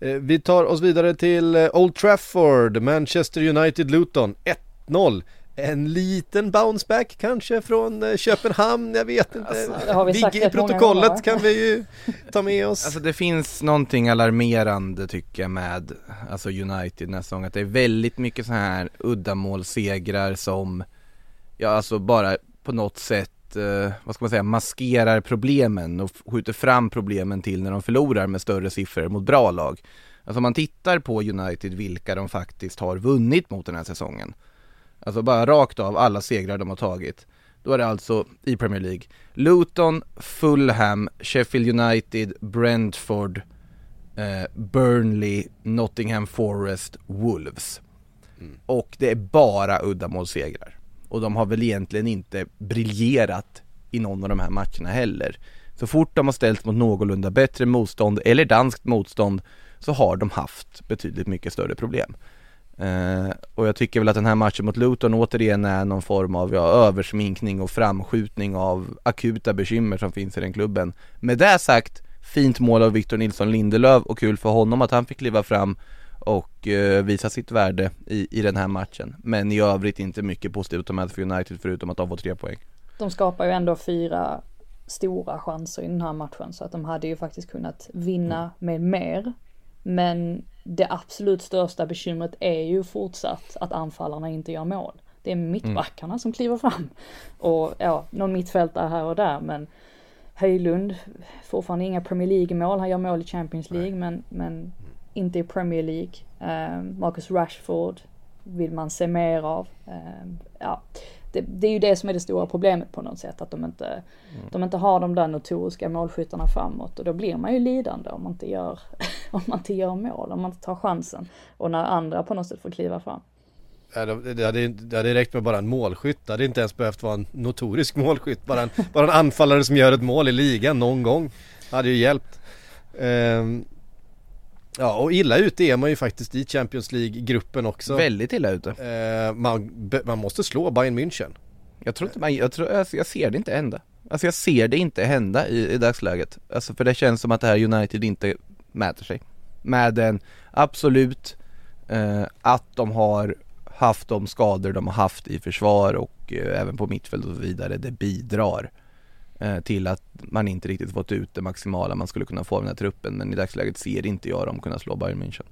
Eh, Vi tar oss vidare till eh, Old Trafford, Manchester United Luton 1-0 En liten bounceback kanske från eh, Köpenhamn, jag vet inte. Alltså, har vi sagt Vigge i protokollet gånger. kan vi ju ta med oss. Alltså det finns någonting alarmerande tycker jag med alltså United nästa gång att det är väldigt mycket så här uddamålssegrar som ja alltså bara på något sätt eh, vad ska man säga maskerar problemen och skjuter fram problemen till när de förlorar med större siffror mot bra lag. Alltså om man tittar på United vilka de faktiskt har vunnit mot den här säsongen. Alltså bara rakt av alla segrar de har tagit. Då är det alltså i Premier League Luton, Fulham, Sheffield United, Brentford, eh, Burnley, Nottingham Forest, Wolves. Och det är bara uddamålssegrar. Och de har väl egentligen inte briljerat i någon av de här matcherna heller. Så fort de har ställts mot någorlunda bättre motstånd eller danskt motstånd så har de haft betydligt mycket större problem. Eh, och jag tycker väl att den här matchen mot Luton återigen är någon form av ja, översminkning och framskjutning av akuta bekymmer som finns i den klubben. Med det sagt, fint mål av Victor Nilsson Lindelöf och kul för honom att han fick kliva fram och eh, visa sitt värde i, i den här matchen. Men i övrigt inte mycket positivt med för United förutom att de får tre poäng. De skapar ju ändå fyra stora chanser i den här matchen så att de hade ju faktiskt kunnat vinna med mer. Men det absolut största bekymret är ju fortsatt att anfallarna inte gör mål. Det är mittbackarna som kliver fram. Och ja, någon mittfältare här och där men Höjlund, fortfarande inga Premier League-mål. Han gör mål i Champions League men, men inte i Premier League. Eh, Marcus Rashford vill man se mer av. Eh, ja, det, det, är ju det som är det stora problemet på något sätt. Att de inte, mm. de inte har de där notoriska målskyttarna framåt. Och då blir man ju lidande om man inte gör, om man inte gör mål, om man inte tar chansen. Och när andra på något sätt får kliva fram. Det, hade, det hade räckt med bara en målskytt. Det hade inte ens behövt vara en notorisk målskytt. Bara en, bara en anfallare som gör ett mål i ligan någon gång. Det hade ju hjälpt. Um, Ja och illa ute är man ju faktiskt i Champions League-gruppen också. Väldigt illa ute. Eh, man, man måste slå Bayern München. Jag tror inte man, jag, tror, alltså, jag ser det inte hända. Alltså jag ser det inte hända i, i dagsläget. Alltså för det känns som att det här United inte mäter sig. Med den absolut eh, att de har haft de skador de har haft i försvar och eh, även på mittfält och så vidare, det bidrar till att man inte riktigt fått ut det maximala man skulle kunna få av den här truppen. Men i dagsläget ser inte jag dem kunna slå Bayern München.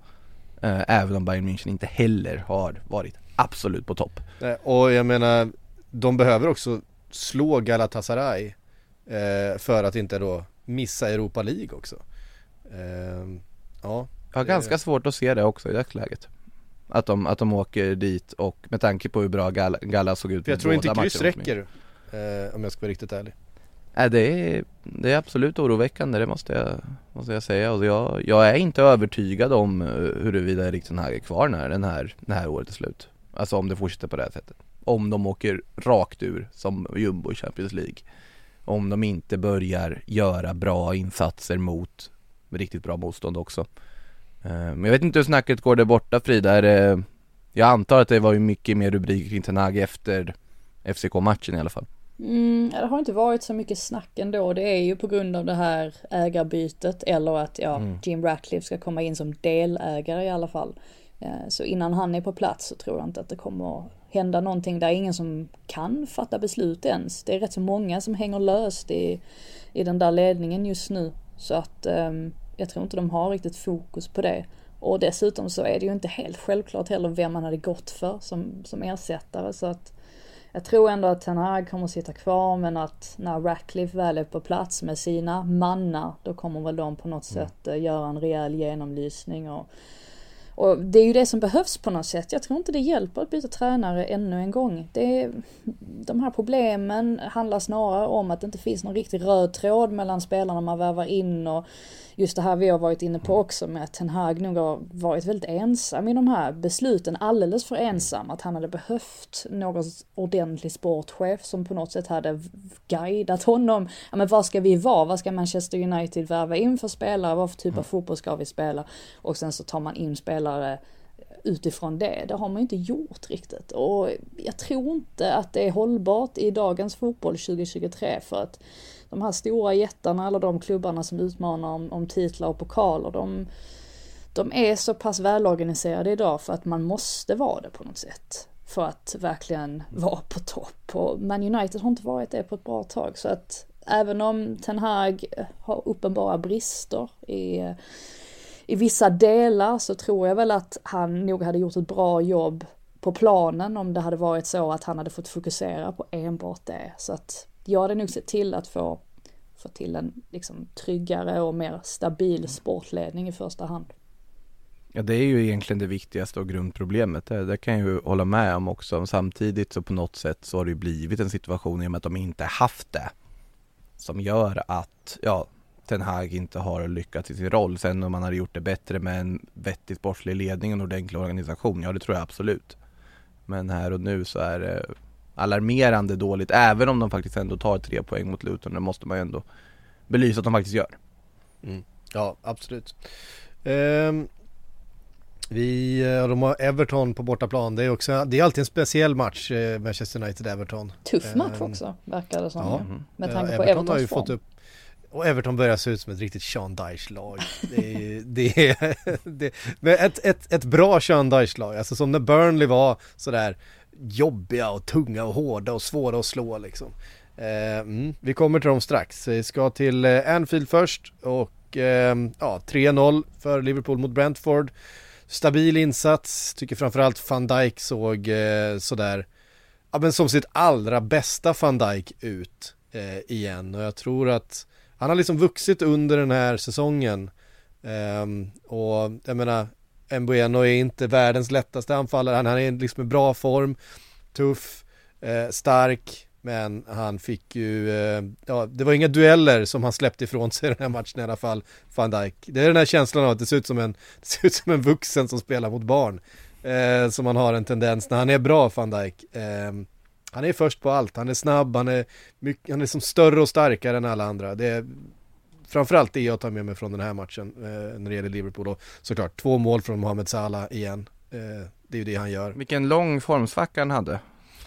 Eh, även om Bayern München inte heller har varit absolut på topp. Och jag menar, de behöver också slå Galatasaray eh, för att inte då missa Europa League också. Ja. Jag har ganska svårt att se det också i dagsläget. Att de, att de åker dit och med tanke på hur bra Galla, Galla såg ut för Jag tror inte kryss räcker om jag ska vara riktigt ärlig. Nej, det är, det är absolut oroväckande, det måste jag, måste jag säga. Och jag, jag är inte övertygad om eh, huruvida Erik Ten Hag är kvar när den här, det här året är slut. Alltså om det fortsätter på det här sättet. Om de åker rakt ur som jumbo i Champions League. Om de inte börjar göra bra insatser mot riktigt bra motstånd också. Eh, men jag vet inte hur snacket går där borta Frida. Är det, jag antar att det var ju mycket mer rubriker kring Ten Hag efter FCK-matchen i alla fall. Mm, det har inte varit så mycket snack ändå. Det är ju på grund av det här ägarbytet eller att ja, mm. Jim Ratcliffe ska komma in som delägare i alla fall. Eh, så innan han är på plats så tror jag inte att det kommer hända någonting. Det är ingen som kan fatta beslut ens. Det är rätt så många som hänger löst i, i den där ledningen just nu. Så att um, jag tror inte de har riktigt fokus på det. Och dessutom så är det ju inte helt självklart heller vem man hade gått för som, som ersättare. Så att jag tror ändå att Ten Hag kommer sitta kvar men att när Ratcliffe väl är på plats med sina mannar då kommer väl de på något mm. sätt eh, göra en rejäl genomlysning och och det är ju det som behövs på något sätt. Jag tror inte det hjälper att byta tränare ännu en gång. Det är, de här problemen handlar snarare om att det inte finns någon riktig röd tråd mellan spelarna man värvar in och just det här vi har varit inne på också med att Ten Hag nog har varit väldigt ensam i de här besluten, alldeles för ensam. Att han hade behövt någon ordentlig sportchef som på något sätt hade guidat honom. Ja men vad ska vi vara? Vad ska Manchester United värva in för spelare? Vad för typ av mm. fotboll ska vi spela? Och sen så tar man in spelare utifrån det. Det har man ju inte gjort riktigt. Och jag tror inte att det är hållbart i dagens fotboll 2023 för att de här stora jättarna, eller de klubbarna som utmanar om, om titlar och pokaler, de, de är så pass välorganiserade idag för att man måste vara det på något sätt. För att verkligen vara på topp. Och Man United har inte varit det på ett bra tag. Så att även om Ten Hag har uppenbara brister i, i vissa delar så tror jag väl att han nog hade gjort ett bra jobb på planen om det hade varit så att han hade fått fokusera på enbart det. Så att jag hade nog sett till att få, få till en liksom, tryggare och mer stabil sportledning i första hand. Ja det är ju egentligen det viktigaste och grundproblemet, det, det kan jag ju hålla med om också. Samtidigt så på något sätt så har det ju blivit en situation i och med att de inte haft det. Som gör att, ja, Ten Hag inte har lyckats i sin roll. Sen om man hade gjort det bättre med en vettig sportslig ledning och en ordentlig organisation, ja det tror jag absolut. Men här och nu så är det alarmerande dåligt, även om de faktiskt ändå tar tre poäng mot Luton. Det måste man ju ändå belysa att de faktiskt gör. Mm. Ja, absolut. Um, Vi, eh, de har Everton på bortaplan. Det är också, det är alltid en speciell match, eh, Manchester United-Everton. Tuff match Ehm, också, verkar det som. Ja. Med Ja, tanke på Everton har Evertons ju form. fått upp och Everton börjar se ut som ett riktigt Sean Dyche-lag. Det är, det är det, men ett, ett, ett bra Sean Dyche-lag, alltså som när Burnley var sådär jobbiga och tunga och hårda och svåra att slå liksom. Eh, mm, vi kommer till dem strax. Vi ska till eh, Anfield först och eh, ja, 3-0 för Liverpool mot Brentford. Stabil insats, tycker framförallt van Dijk såg eh, sådär, ja men som sitt allra bästa van Dijk ut eh, igen och jag tror att han har liksom vuxit under den här säsongen eh, och jag menar Mbueno är inte världens lättaste anfallare, han, han är liksom i bra form, tuff, eh, stark men han fick ju, eh, ja det var inga dueller som han släppte ifrån sig i den här matchen i alla fall, van Dijk. Det är den här känslan av att det ser ut som en, det ser ut som en vuxen som spelar mot barn. Eh, som han har en tendens när han är bra van Dijk. Ehm, han är först på allt, han är snabb, han är, mycket, han är som större och starkare än alla andra. Det är framförallt det jag tar med mig från den här matchen eh, när det gäller Liverpool. Och såklart två mål från Mohamed Salah igen. Eh, det är ju det han gör. Vilken lång formsvacka han hade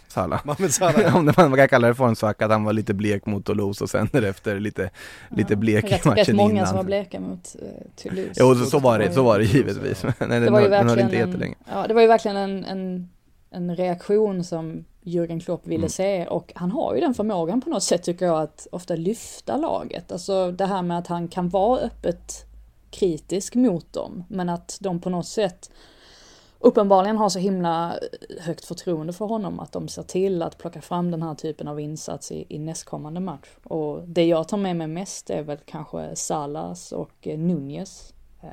Salah. Mohamed Salah. Om det man kan kalla det formsvacka, att han var lite blek mot Toulouse och sen därefter lite, lite blek i matchen rätt många innan. som var bleka mot uh, Toulouse. Jo, så, så var det, så var det givetvis. Nej, Det var ju verkligen inte en, ja, det var ju verkligen en, en, en reaktion som Jürgen Klopp ville Mm. se och han har ju den förmågan på något sätt tycker jag att ofta lyfta laget. Alltså det här med att han kan vara öppet kritisk mot dem men att de på något sätt uppenbarligen har så himla högt förtroende för honom att de ser till att plocka fram den här typen av insats i, i nästkommande match. Och det jag tar med mig mest är väl kanske Salas och eh, Nunez, eh,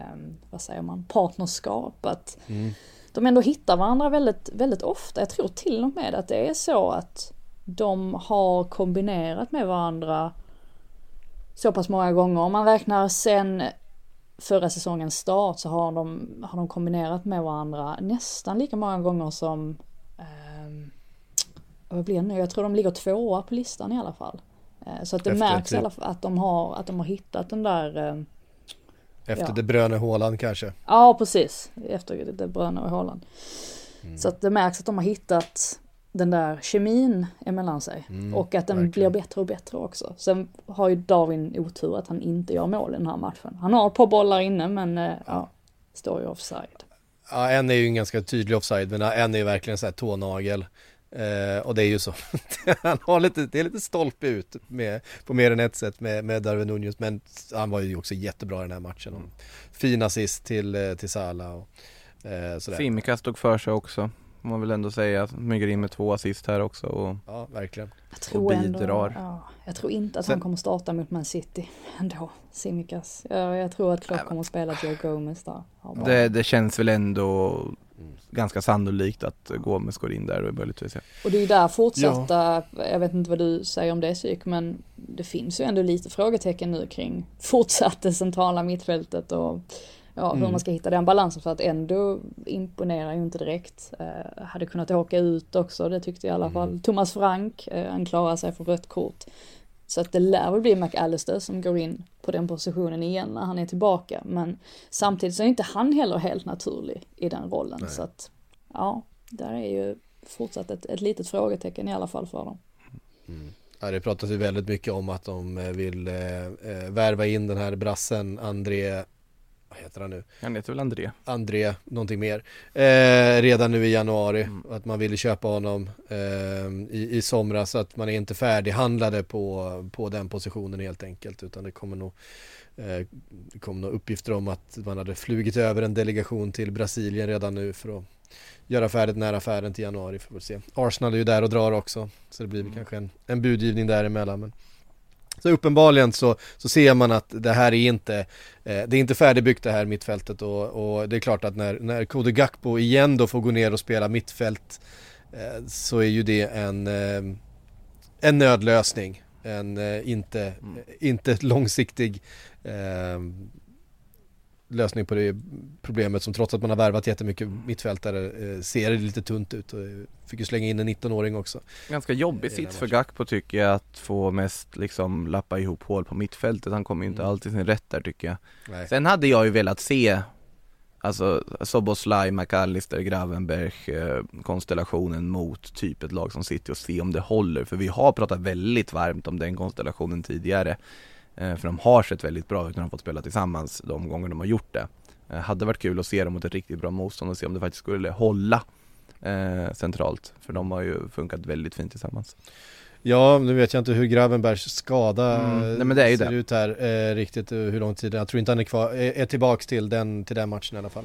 vad säger man, partnerskap. Att de ändå hittar varandra väldigt, väldigt ofta. Jag tror till och med att det är så att de har kombinerat med varandra så pass många gånger. Om man räknar sen förra säsongens start så har de, har de kombinerat med varandra nästan lika många gånger som ehm, vad blir det nu? Jag tror de ligger tvåa på listan i alla fall. Eh, Så att det Efter märks i typ- alla fall att de har, att de har hittat den där ehm, Efter Ja. De Bruyne Haaland kanske. Ja, precis. Efter det Bröna och Haaland. Så att det märks att de har hittat den där kemin emellan sig. och att den blir bättre och bättre också. Sen har ju Darwin otur att han inte gör mål i den här matchen. Han har ett par bollar inne men eh, ja, står ju offside. Ja, en är ju en ganska tydlig offside men en är ju verkligen så här tånagel. Eh, och det är ju så. han har lite, det är lite stolpe ut med, på mer än ett sätt med, med Darwin Nunez men han var ju också jättebra i den här matchen. Och fin assist till, eh, till Salah och eh, sådär. Simika stod för sig också, får man väl ändå säga. Smyger in med två assist här också och Ja, verkligen. Jag tror ändå, bidrar. ja, jag tror inte att Sen- han kommer starta mot Man City ändå, Simikas. Ja, jag tror att Klopp kommer att spela Joe Gomez där. Det, det känns väl ändå ganska sannolikt att Gomes går in där och möjligtvis Och det är ju där fortsatta, jag vet inte vad du säger om det psyk, men det finns ju ändå lite frågetecken nu kring fortsatt det centrala mittfältet och ja, hur man ska hitta den balansen. För att ändå imponerar ju inte direkt. Eh, hade kunnat åka ut också, det tyckte i alla fall Thomas Frank, eh, han klarar sig för rött kort. Så att det lär väl bli McAllister som går in på den positionen igen när han är tillbaka. Men samtidigt så är inte han heller helt naturlig i den rollen. Så att ja, där är ju fortsatt ett, ett litet frågetecken i alla fall för dem. Ja, det pratas ju väldigt mycket om att de vill eh, eh, värva in den här brassen André, vad heter han nu? Han heter väl André? André, någonting mer, eh, redan nu i januari. Att man ville köpa honom eh, i, i somras att man är inte färdighandlade på, på den positionen helt enkelt. Utan det kommer nog eh, det kom nog uppgifter om att man hade flugit över en delegation till Brasilien redan nu för att göra färdigt när affären till januari får vi se. Arsenal är ju där och drar också så det blir väl kanske en, en budgivning däremellan. Men så uppenbarligen så, så ser man att det här är inte, eh, det är inte färdigbyggt det här mittfältet och, och det är klart att när, när Kode Gakpo igen då får gå ner och spela mittfält eh, så är ju det en, eh, en nödlösning. En eh, inte, inte långsiktig eh, lösning på det problemet som trots att man har värvat jättemycket mittfältare eh, ser det lite tunt ut och eh, fick ju slänga in en 19-åring också. Ganska jobbig här sits för. Gakpo tycker jag att få mest liksom lappa ihop hål på mittfältet. Han kommer ju inte Mm. alltid sin rätt där tycker jag. Nej. Sen hade jag ju velat se Alltså Soboslaj, McAllister, Gravenberg eh, konstellationen mot typ ett lag som City och se om det håller. För vi har pratat väldigt varmt om den konstellationen tidigare. Eh, för de har sett väldigt bra ut när de fått spela tillsammans de gånger de har gjort det. Eh, hade varit kul att se dem mot ett riktigt bra motstånd och se om det faktiskt skulle hålla eh, centralt. För de har ju funkat väldigt fint tillsammans. Ja, nu vet jag inte hur Gravenbergs skada Mm, nej, men det är ju ser det. ut här eh, riktigt, hur lång tid Jag tror inte han är kvar, är, är tillbaks till den, till den matchen i alla fall.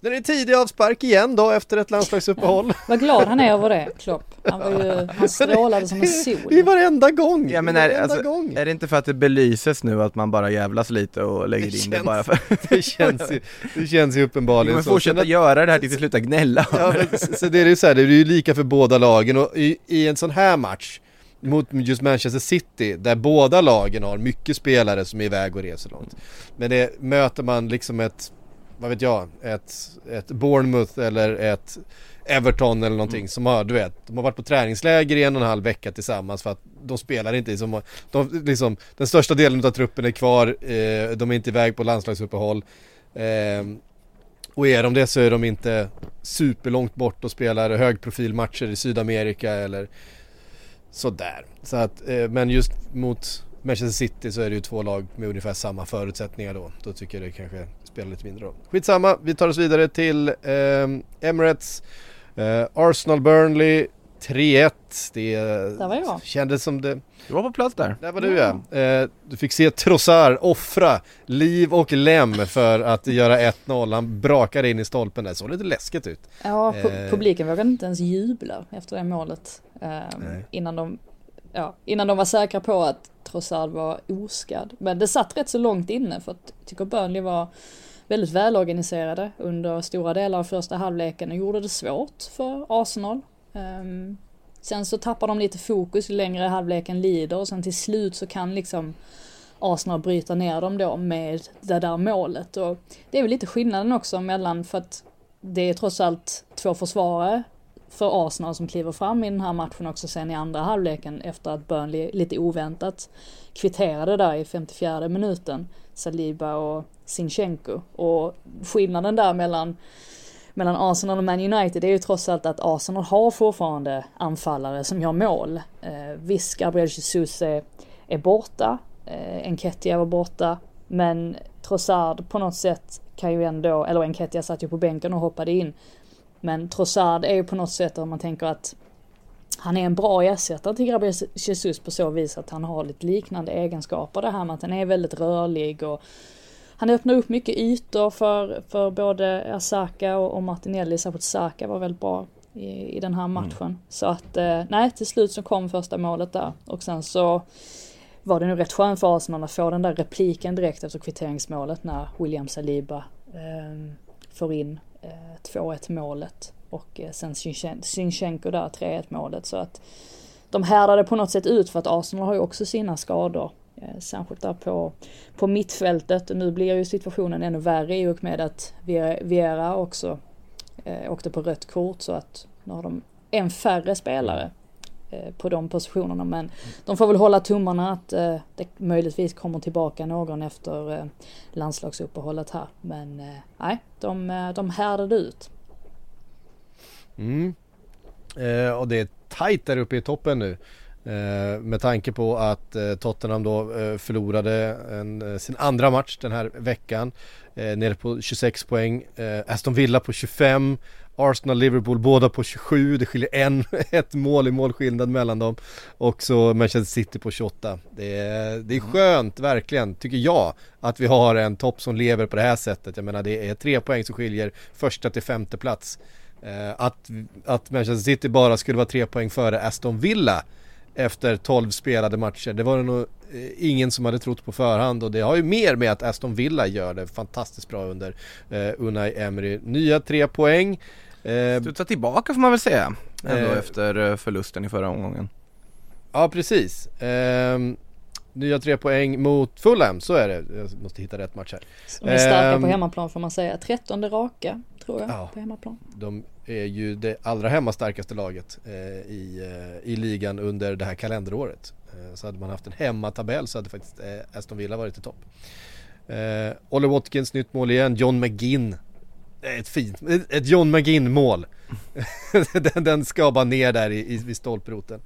Sen är det tidig avspark igen då efter ett landslagsuppehåll. Vad glad han är över det, Klopp. Han, var ju, han strålade som en Det är sol. varenda gång! Ja men Det är, alltså, gång! är det inte för att det belyses nu att man bara jävlas lite och lägger Det in det känns- bara för Det känns ju, det känns ju Vi uppenbarligen så. fortsätta Sen att- göra det här tills vi slutar gnälla Ja, men, så så det är ju så här, det är ju lika för båda lagen och i, i en sån här match mot just Manchester City där båda lagen har mycket spelare som är iväg och reser långt. Men det möter man liksom ett, vad vet jag, ett, ett Bournemouth eller ett Everton eller någonting som har, du vet, de har varit på träningsläger i en och en halv vecka tillsammans för att de spelar inte i som, de, liksom, den största delen av truppen är kvar, eh, de är inte iväg på landslagsuppehåll. Eh, och är de det så är de inte superlångt bort och spelar högprofilmatcher i Sydamerika eller sådär. Så att, eh, men just mot Manchester City så är det ju två lag med ungefär samma förutsättningar då. Då tycker jag det kanske spelar lite mindre roll. Skitsamma, vi tar oss vidare till eh, Emirates. Eh, Arsenal Burnley 3-1. Det Där var jag. kändes som det Du var på plats där där var du ja. Eh, du fick se Trossard offra liv och lem för att göra 1-0. Han brakade in i stolpen där, såg lite läskigt ut. Ja, pu- Eh. publiken vågade inte ens jubla efter det målet. eh, innan, de, ja, innan de var säkra på att Trossard var oskadd. Men det satt rätt så långt inne för att jag tycker Burnley var väldigt välorganiserade under stora delar av första halvleken och gjorde det svårt för Arsenal. Um, sen så tappar de lite fokus ju längre halvleken lider och sen till slut så kan liksom Arsenal bryta ner dem då med det där målet. Och det är väl lite skillnaden också mellan, för att det är trots allt två försvarare för Arsenal som kliver fram i den här matchen också sen i andra halvleken efter att Burnley lite oväntat kvitterade där i 54 minuten. Saliba och Sinchenko. Och skillnaden där mellan mellan Arsenal och Man United är ju trots allt att Arsenal har fortfarande anfallare som gör mål. Eh, visst, Gabriel Jesus är, är borta, eh, Enketia var borta, men Trossard på något sätt kan ju ändå, eller Enketia satt ju på bänken och hoppade in. Men Trossard är ju på något sätt om man tänker att han är en bra ersättare till Gabriel Jesus på så vis att han har lite liknande egenskaper. Det här med att han är väldigt rörlig och han öppnar upp mycket ytor för, för både Asaka och, och Martinelli. Särskilt Saka var väldigt bra i, i den här matchen. Så att eh, nej, till slut så kom första målet där. Och sen så var det nu rätt skönt för Arsenal att få den där repliken direkt efter kvitteringsmålet när William Saliba eh, får in Eh, 2-1 målet. Och eh, sen Sinchenko där 3-1 målet. Så att de härdade på något sätt ut för att Arsenal har ju också sina skador. Eh, särskilt där på, på mittfältet och nu blir ju situationen ännu värre i och med att Viera- också eh, åkte på rött kort så att nu har de en färre spelare Eh, på de positionerna men de får väl hålla tummarna att eh, det möjligtvis kommer tillbaka någon efter eh, landslagsuppehållet här men nej, de, de härdade ut. Mm. Eh, och det är tajt där uppe i toppen nu. Eh, med tanke på att eh, Tottenham då eh, förlorade en, sin andra match den här veckan. Eh, nere på 26 poäng. Eh, Aston Villa på 25. Arsenal, Liverpool båda på 27. Det skiljer en, ett mål i målskillnad mellan dem. Och så Manchester City på 28. Det är, det är skönt, verkligen, tycker jag, att vi har en topp som lever på det här sättet. Jag menar det är tre poäng som skiljer första till femte plats. Eh, att, att Manchester City bara skulle vara tre poäng före Aston Villa efter 12 spelade matcher. Det var det nog eh, ingen som hade trott på förhand och det har ju mer med att Aston Villa gör det fantastiskt bra under eh, Unai Emery. Nya tre poäng. Eh, Studsa tillbaka får man väl säga, ändå Eh. efter eh, förlusten i förra omgången. ja precis. Ehm, nya tre poäng mot Fulham, så är det. Jag måste hitta rätt match här. De är starka Ehm, på hemmaplan får man säga. Trettonde raka tror jag Ja. på hemmaplan. De är ju det allra hemmastarkaste laget eh, i, eh, i ligan under det här kalenderåret. Eh, så hade man haft en hemmatabell så hade faktiskt eh, Aston Villa varit i topp. Eh, Ollie Watkins nytt mål igen, John McGinn. Eh, Ett fint, ett John McGinn mål. den, den ska bara ner där i, i, vid stolproten.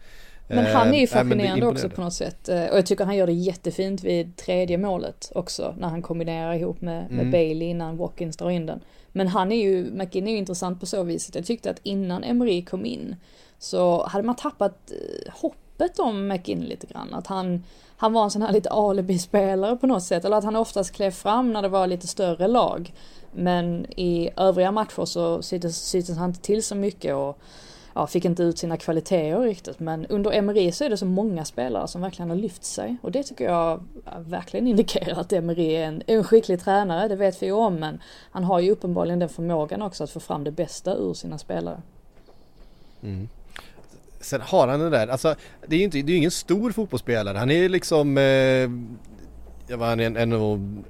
Men han är ju Eh, fascinerande också imponerande. på något sätt. Eh, Och jag tycker han gör det jättefint vid tredje målet också. När han kombinerar ihop med, med Mm. Bailey innan Watkins drar in den. Men han är ju, McGinn är ju intressant på så viset. Jag tyckte att innan Emery kom in så hade man tappat hoppet om McGinn lite grann. Att han, han var en sån här lite alibi-spelare på något sätt. Eller att han oftast klev fram när det var lite större lag. Men i övriga matcher så syntes syntes han inte till så mycket och ja, fick inte ut sina kvaliteter riktigt. Men under Emery så är det så många spelare som verkligen har lyft sig. Och det tycker jag verkligen indikerar att Emery är en, en skicklig tränare, det vet vi ju om. Men han har ju uppenbarligen den förmågan också att få fram det bästa ur sina spelare. Mm. Sen har han den där, alltså det är ju inte, det är ingen stor fotbollsspelare. Han är ju liksom, eh, jag var han en, en,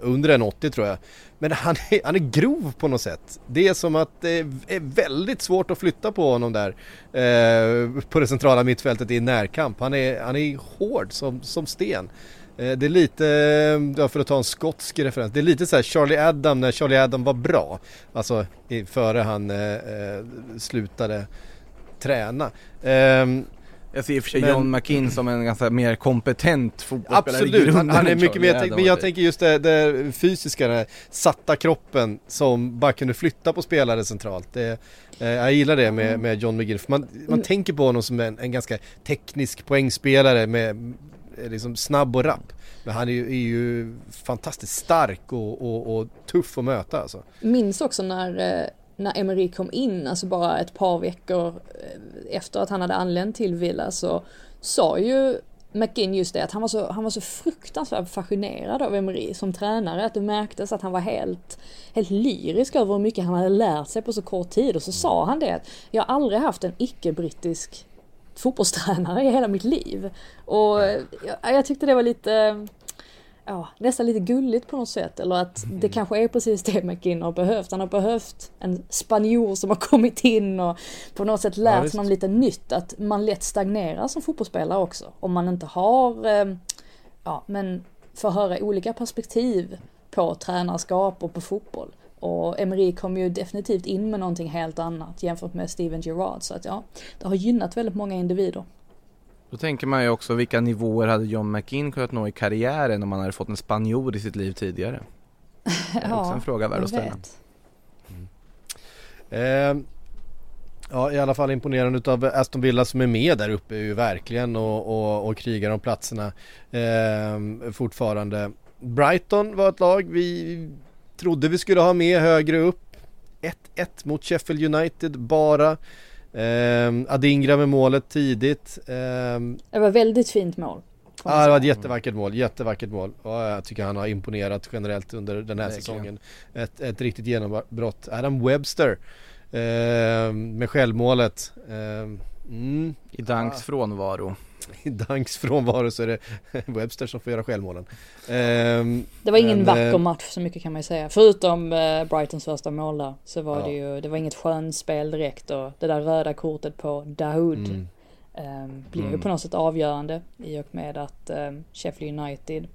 under en 80 tror jag. Men han är, han är grov på något sätt. Det är som att det är väldigt svårt att flytta på honom där. Eh, på det centrala mittfältet i närkamp. Han är, han är hård som, som sten. Eh, Det är lite, ja, för att ta en skotsk referens, det är lite så här Charlie Adam när Charlie Adam var bra. Alltså före han eh, eh, slutade träna. Ehm, jag ser i och för sig Men- John McKinn som en ganska mer kompetent fotbollsspelare i Absolut, han, grunden han är än mycket mer, men jag tänker just det, det fysiska, den här satta kroppen som bara kunde flytta på spelare centralt. Det, eh, jag gillar det med, med John McGinn, för man, man tänker på honom som en, en ganska teknisk poängspelare med eh, liksom snabb och rapp. Men han är ju, är ju fantastiskt stark och, och, och tuff att möta alltså. Minns också när, eh, när Emery kom in, alltså bara ett par veckor eh, efter att han hade anlänt till Villa så sa ju McGinn just det att han var så, han var så fruktansvärt fascinerad av Emery som tränare att det märktes att han var helt, helt lyrisk över hur mycket han hade lärt sig på så kort tid och så sa han det att jag har aldrig haft en icke-brittisk fotbollstränare i hela mitt liv. Och eh, jag, jag tyckte det var lite ja, nästan lite gulligt på något sätt. Eller att det kanske är precis det McGinn har behövt. Han har behövt en spanjor som har kommit in och på något sätt lärt visst. honom lite nytt. Att man lätt stagnerar som fotbollsspelare också. Om man inte har, eh, ja men får höra olika perspektiv på tränarskap och på fotboll. Och Emery kom ju definitivt in med någonting helt annat jämfört med Steven Gerrard. Så att ja, det har gynnat väldigt många individer. Då tänker man ju också vilka nivåer hade John McKinn kunnat nå i karriären om han hade fått en spanjor i sitt liv tidigare? Det är också en fråga värd att ställa. vet. Ehm, ja, i alla fall imponerande utav Aston Villa som är med där uppe ju verkligen och, och, och krigar om platserna ehm, fortfarande. Brighton var ett lag vi trodde vi skulle ha med högre upp. 1-1 mot Sheffield United bara. Ehm, Adingra med målet tidigt. Ehm, Det var väldigt fint mål. Ja det var ett jättevackert mål, jättevackert mål. Och jag tycker han har imponerat generellt under den här Verkligen. säsongen. Ett, ett riktigt genombrott. Adam Webster eh, med självmålet. Eh, mm, I Danks frånvaro. I Danks frånvaro så är det Webster som får göra självmålen. Eh, Det var ingen men, vacker eh, match så mycket kan man ju säga. Förutom eh, Brightons första mål där. Så var Ja. det ju, det var inget skönspel direkt och det där röda kortet på Dahoud Mm. eh, blir ju Mm. på något sätt avgörande i och med att eh, Sheffield United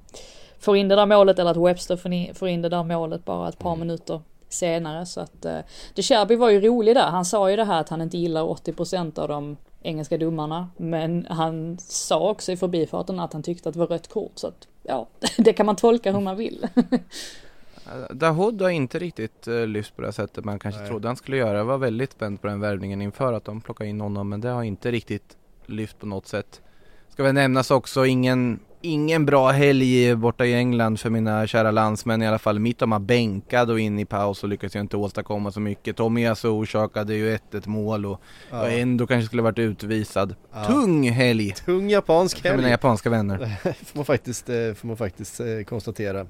får in det där målet eller att Webster får in, får in det där målet bara ett par Mm. minuter senare. Så att eh, De Cherby var ju rolig där. Han sa ju det här att han inte gillar 80% av de engelska domarna. Men han sa också i förbifarten att han tyckte att det var rött kort. Så att ja, det kan man tolka hur man vill. Dahoud har inte riktigt uh, lyft på det sättet man kanske Nej. trodde han skulle göra. Jag var väldigt spänd på den värvningen inför att de plockade in honom men det har inte riktigt lyft på något sätt. Ska väl nämnas också ingen, ingen bra helg borta i England för mina kära landsmän i alla fall. Mittoma bänkad och in i paus och lyckades ju inte åstadkomma så mycket. Tomiyasu orsakade ju 1-1 mål och, Ja. ändå kanske skulle varit utvisad. Ja. Tung helg! Tung japansk För mina helg japanska vänner. får man faktiskt, eh, får man faktiskt eh, konstatera.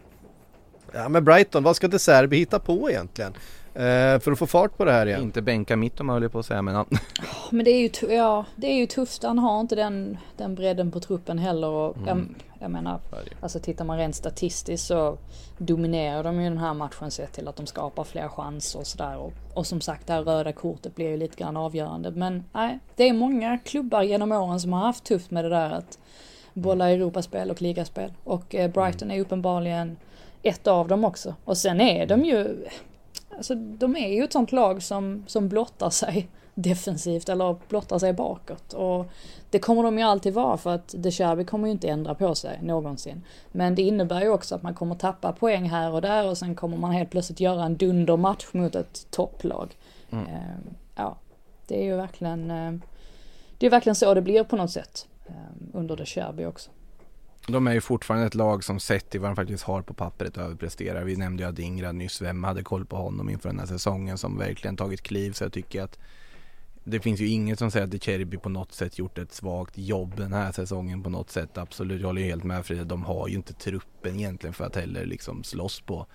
Ja men Brighton, vad ska De Serbi hitta på egentligen? Eh, för att få fart på det här igen. Inte bänka Mittoma höll jag på att säga men. Men det är ju, ja, det är ju tufft. Han har inte den, den bredden på truppen heller. Och jag, jag menar, alltså tittar man rent statistiskt så dominerar de ju den här matchen sett till att de skapar fler chanser och sådär. Och, och som sagt, det här röda kortet blir ju lite grann avgörande. Men nej, det är många klubbar genom åren som har haft tufft med det där att bolla Europaspel och ligaspel. Och eh, Brighton är uppenbarligen ett av dem också. Och sen är de ju, alltså de är ju ett sånt lag som, som blottar sig defensivt eller blottar sig bakåt. Och det kommer de ju alltid vara för att De Cherby kommer ju inte ändra på sig någonsin. Men det innebär ju också att man kommer tappa poäng här och där och sen kommer man helt plötsligt göra en dundermatch mot ett topplag. Eh, ja, det är ju verkligen, eh, det är verkligen så det blir på något sätt. eh, under De Cherby också. De är ju fortfarande ett lag som sett till vad de faktiskt har på pappret överpresterar. Vi nämnde ju Adingra nyss, vem hade koll på honom inför den här säsongen som verkligen tagit kliv. Så jag tycker att det finns ju inget som säger att De Cherby på något sätt gjort ett svagt jobb den här säsongen på något sätt. Absolut, jag håller ju helt med Frida. De har ju inte truppen egentligen för att heller liksom slåss på,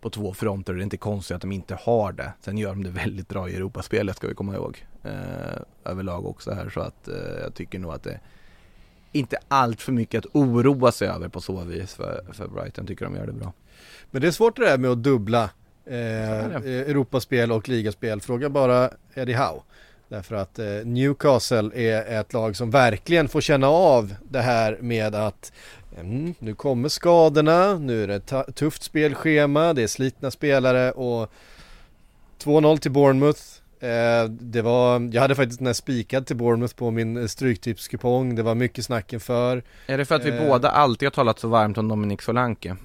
på två fronter. Det är inte konstigt att de inte har det. Sen gör de det väldigt bra i Europaspelet ska vi komma ihåg. Eh, överlag också här så att eh, jag tycker nog att det inte allt för mycket att oroa sig över på så vis för, för Brighton tycker de gör det bra. Men det är svårt det där med att dubbla eh, Europaspel och ligaspel. Fråga bara Eddie Howe. Därför att eh, Newcastle är ett lag som verkligen får känna av det här med att mm, nu kommer skadorna, nu är det tufft spelschema, det är slitna spelare och 2-0 till Bournemouth. Eh, det var, jag hade faktiskt den här spikad till Bournemouth på min eh, stryktipskupong. Det var mycket snack inför. Är det för att vi Eh. båda alltid har talat så varmt om Dominic Solanke?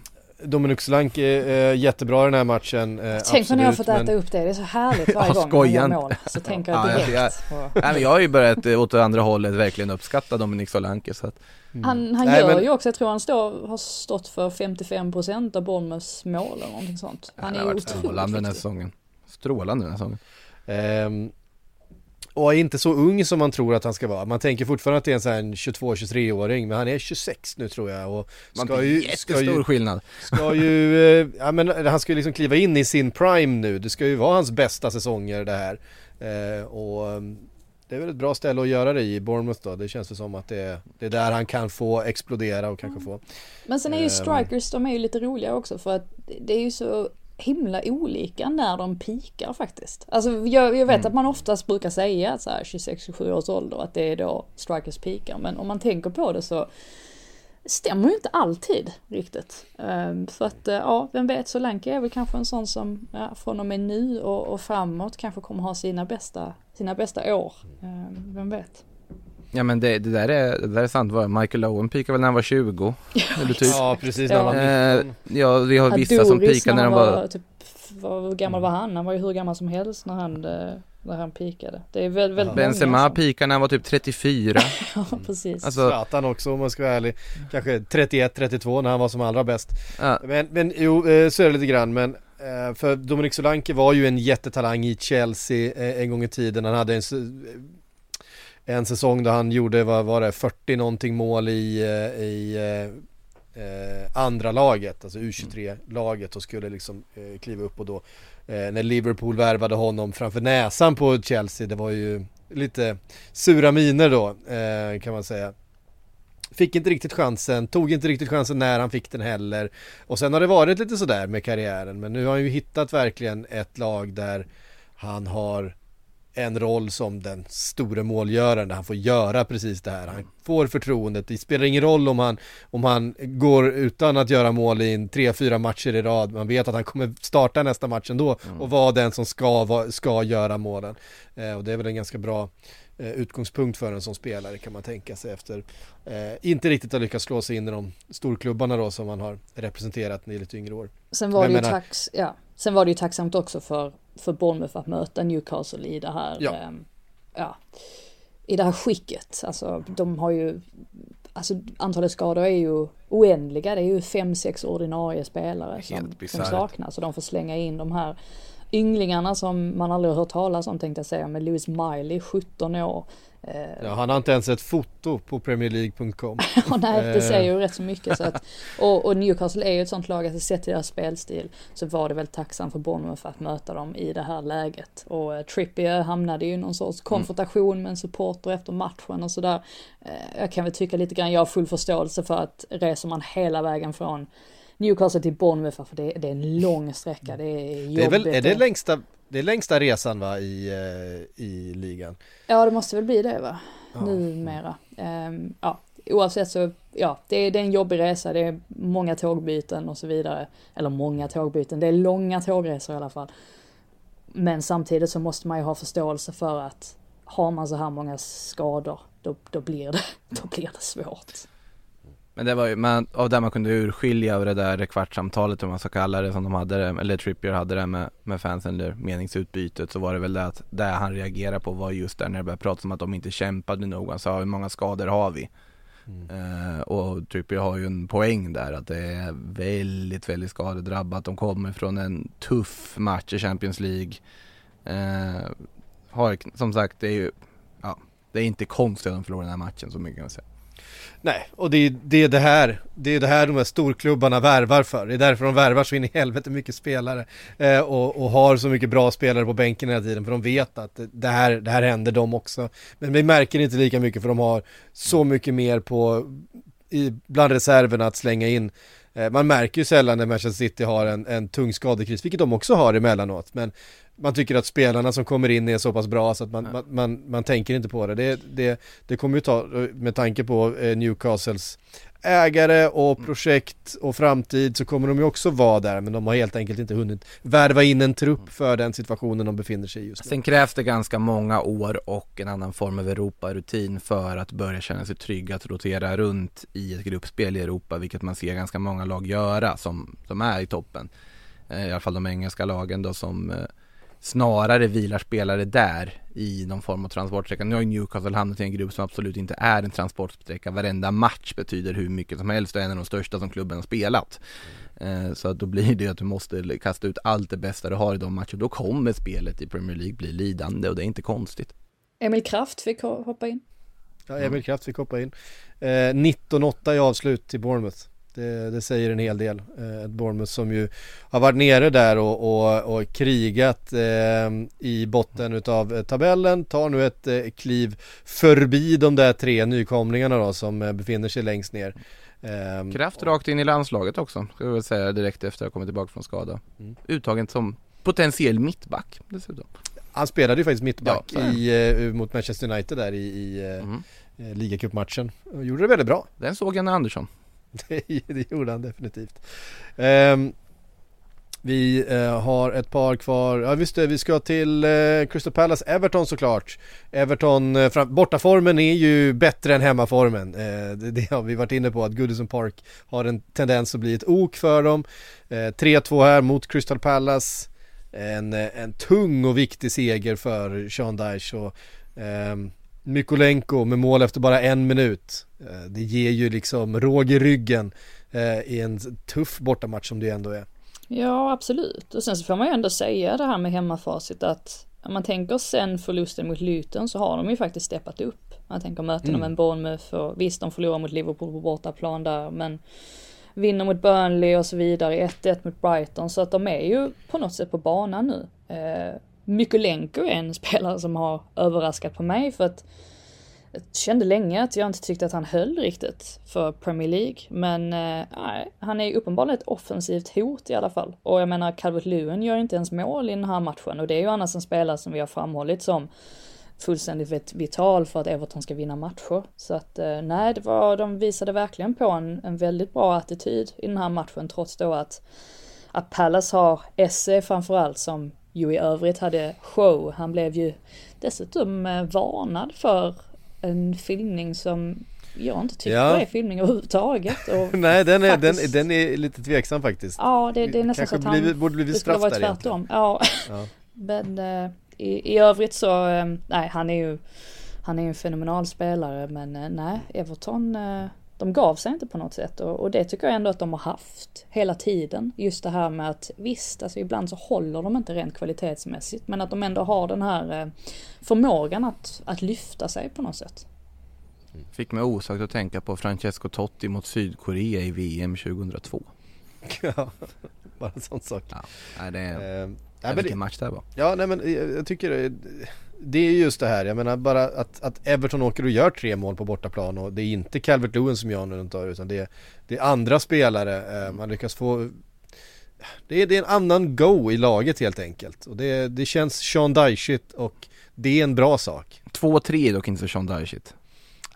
Dominic Solanke är eh, jättebra i den här matchen. Eh, Tänk vad ni har fått äta men- upp det. Det är så härligt varje Ja, gång skoja gör mål. Så tänker jag Ja, jag- direkt. på- Nej men jag har ju börjat eh, åt det andra hållet verkligen uppskatta Dominic Solanke så att Han, han Nej, gör men- ju också, jag tror han står, har stått för 55% av Bournemouths mål eller någonting sånt. Han han är ju otroligt strålande den här säsongen. Strålande den här säsongen. Ehm, och är inte så ung som man tror att han ska vara. Man tänker fortfarande att det är en sån här 22-23-åring, men han är 26 nu tror jag. Och Man ska det är ju, jättestor ska ju, skillnad. ska ju, eh, ja men han ska ju liksom kliva in i sin prime nu. Det ska ju vara hans bästa säsonger det här. Eh, och ehm, det är väl ett bra ställe att göra det i, Bournemouth då. Det känns väl som att det är, det är där han kan få explodera och kanske få. Men sen är ju Ehm. strikers, de är ju lite roliga också för att det är ju så himla olika när de pikar faktiskt. Alltså jag, jag vet Mm. att man oftast brukar säga att så här 26-27 års ålder att det är då strikers pikar. Men om man tänker på det så stämmer ju inte alltid riktigt. Um, för att eh, ja, vem vet, Solanke är väl kanske en sån som ja, från och med nu och, och framåt kanske kommer ha sina bästa, sina bästa år. Ehm, vem vet. Ja men det, det, där är, det där är sant. Michael Owen pikade väl när han var 20. Eller typ. Ja precis, när han var Eh, ja vi har vissa som Adoris pikar när de var typ, vad, hur gammal var han? Han var ju hur gammal som helst när han, eh, när han pikade. Det är väldigt, väldigt Benzema många som- pikade när han var typ 34. Ja, precis. Alltså, Zlatan också om man ska vara ärlig. Kanske 31-32 när han var som allra bäst. ja, Men, men jo, eh, så är det lite grann. Men för Dominic Solanke var ju en jättetalang i Chelsea en gång i tiden. Han hade en, en säsong då han gjorde, vad var det, 40 någonting mål i, eh, i eh, eh, andra laget, alltså U23-laget och skulle liksom eh, kliva upp och då eh, när Liverpool värvade honom framför näsan på Chelsea, det var ju lite sura miner då eh, kan man säga. Fick inte riktigt chansen, tog inte riktigt chansen när han fick den heller. Och sen har det varit lite sådär med karriären men nu har han ju hittat verkligen ett lag där han har en roll som den store målgöraren där han får göra precis det här. Han får förtroendet. Det spelar ingen roll om han, om han går utan att göra mål i en tre, fyra matcher i rad. Man vet att han kommer starta nästa match ändå och vara den som ska, ska göra målen. Eh, och det är väl en ganska bra eh, utgångspunkt för en som spelare kan man tänka sig efter eh, inte riktigt har lyckats slå sig in i de storklubbarna då som man har representerat i lite yngre år. Sen var, Men det ju menar- tax, ja. Sen var det ju tacksamt också för, för Bournemouth att möta Newcastle i det här, Ja. ehm, ja, i det här skicket. Alltså de har ju, alltså antalet skador är ju oändliga. Det är ju fem, sex ordinarie spelare som, som saknas. Och de får slänga in de här ynglingarna som man aldrig har hört talas om tänkte jag säga. Med Lewis Miley, 17 år. Eh, Ja, han har inte ens ett foto på premierleague.com. Ja, nej, det Eh. säger ju rätt så mycket. Så att, och, och Newcastle är ju ett sånt lag att sett till deras spelstil så var det väl tacksamt för Bournemouth för att möta dem i det här läget. Och eh, Trippier hamnade ju i någon sorts konfrontation med en supporter efter matchen och sådär. Eh, jag kan väl tycka lite grann, jag har full förståelse för att reser man hela vägen från Newcastle till Bournemouth, för det, det är en lång sträcka, det är jobbigt. Det är väl, är det längsta, det är längsta resan va i, eh, i ligan? Ja, det måste väl bli det va? Numera. Ehm, ja, oavsett så, ja, det är, det är en jobbig resa, det är många tågbyten och så vidare. Eller många tågbyten, det är långa tågresor i alla fall. Men samtidigt så måste man ju ha förståelse för att har man så här många skador, då, då, blir, det, då blir det svårt. Men det var ju, man, av det man kunde urskilja av det där kvartssamtalet om man ska kalla det som de hade det, eller Trippier hade det med, med fansen eller meningsutbytet så var det väl det att det han reagerade på var just där när det började prata om att de inte kämpade nog. Han sa hur många skador har vi? Eh, och Trippier har ju en poäng där att det är väldigt, väldigt skadedrabbat. De kommer från en tuff match i Champions League. Eh, har, som sagt, det är ju, ja, det är inte konstigt att de förlorar den här matchen så mycket kan jag säga. Nej, och det är, det är det här, det är det här de här storklubbarna värvar för. Det är därför de värvar så in i helvete mycket spelare. Eh, och, och har så mycket bra spelare på bänken hela tiden, för de vet att det- här, det här händer dem också. Men vi märker inte lika mycket för de har så mycket mer på, i, bland reserverna att slänga in. Eh, man märker ju sällan när Manchester City har en, en tung skadekris, vilket de också har emellanåt. Men man tycker att spelarna som kommer in är så pass bra så att man, man, man, man tänker inte på det. det. Det det kommer ju ta, med tanke på eh, Newcastles ägare och projekt och framtid så kommer de ju också vara där men de har helt enkelt inte hunnit värva in en trupp för den situationen de befinner sig i just nu. Sen krävs det ganska många år och en annan form av Europa-rutin för att börja känna sig trygg att rotera runt i ett gruppspel i Europa, vilket man ser ganska många lag göra som, som är i toppen. Eh, I alla fall de engelska lagen då som eh, snarare vilar spelare där i någon form av transportsträcka. Nu har ju Newcastle hamnat i en grupp som absolut inte är en transportsträcka. Varenda match betyder hur mycket som helst och är en av de största som klubben har spelat. Eh, Så att då blir det att du måste kasta ut allt det bästa du har i de matcherna. Då kommer spelet i Premier League bli lidande och det är inte konstigt. Emil Kraft fick ho- hoppa in. Ja, Emil Kraft fick hoppa in. Eh, 19-8 i avslut till Bournemouth. Det, det säger en hel del. Eh, ett Bournemouth som ju har varit nere där och, och, och krigat eh, i botten utav eh, tabellen. Tar nu ett eh, kliv förbi de där tre nykomlingarna då som eh, befinner sig längst ner. Eh, Kraft rakt in i landslaget också, ska jag väl säga direkt efter att ha kommit tillbaka från skada. Mm. Uttagen som potentiell mittback dessutom. Han spelade ju faktiskt mittback Ja, i, mot Manchester United där i, i Mm. ligacupmatchen. Och gjorde det väldigt bra. Den såg Janne Andersson. Det, gjorde han definitivt. Um, vi eh, har ett par kvar, ja visst det, vi ska till eh, Crystal Palace, Everton såklart. Everton, eh, fram, bortaformen är ju bättre än hemmaformen. Eh, det, det har vi varit inne på att Goodison Park har en tendens att bli ett ok för dem. Eh, 3-2 här mot Crystal Palace. En, eh, en tung och viktig seger för Sean Dyche och ehm, Mykolenko med mål efter bara en minut. Eh, Det ger ju liksom råg i ryggen eh, i en tuff bortamatch som det ändå är. Ja, absolut. Och sen så får man ju ändå säga det här med hemmafacit att om man tänker sen förlusten mot Luton så har de ju faktiskt steppat upp. Man tänker mötena Mm. med en Bournemouth och visst de förlorar mot Liverpool på bortaplan där men vinner mot Burnley och så vidare, 1-1 mot Brighton så att de är ju på något sätt på banan nu. Eh, Mykolenko är en spelare som har överraskat på mig för att jag kände länge att jag inte tyckte att han höll riktigt för Premier League. Men eh, nej, han är uppenbarligen ett offensivt hot i alla fall. Och jag menar, Calvert Lewin gör inte ens mål i den här matchen. Och det är ju annars en spelare som vi har framhållit som fullständigt vital för att Everton ska vinna matcher. Så att eh, nej, det var, de visade verkligen på en, en väldigt bra attityd i den här matchen trots då att, att Palace har Esse framförallt som ju i övrigt hade show. Han blev ju dessutom eh, varnad för en filmning som jag inte tycker Ja. är filmning överhuvudtaget. Och Nej den är, den, faktiskt- den är lite tveksam faktiskt. Ja, det, det är nästan Kanske så att han... blivit- borde blivit straff där tvärtom. Ja. Ja. Men eh, i, i övrigt så, eh, nej han är ju, han är ju en fenomenal spelare men nej, Everton, de gav sig inte på något sätt och, och det tycker jag ändå att de har haft hela tiden. Just det här med att visst, alltså ibland så håller de inte rent kvalitetsmässigt men att de ändå har den här eh, förmågan att, att lyfta sig på något sätt. Fick mig osökt att tänka på Francesco Totti mot Sydkorea i VM 2002. ja, bara en sån sak. Ja, nej, det är, Eh, vilken det- match det här var. Ja nej men jag, jag tycker det är just det här, jag menar bara att, att Everton åker och gör tre mål på bortaplan och det är inte Calvert Lewin som gör något av utan det är, det är andra spelare, eh, man lyckas få det är, det är en annan go i laget helt enkelt och det, det känns Sean Dychit och det är en bra sak 2-3 är dock inte så Sean Dychit.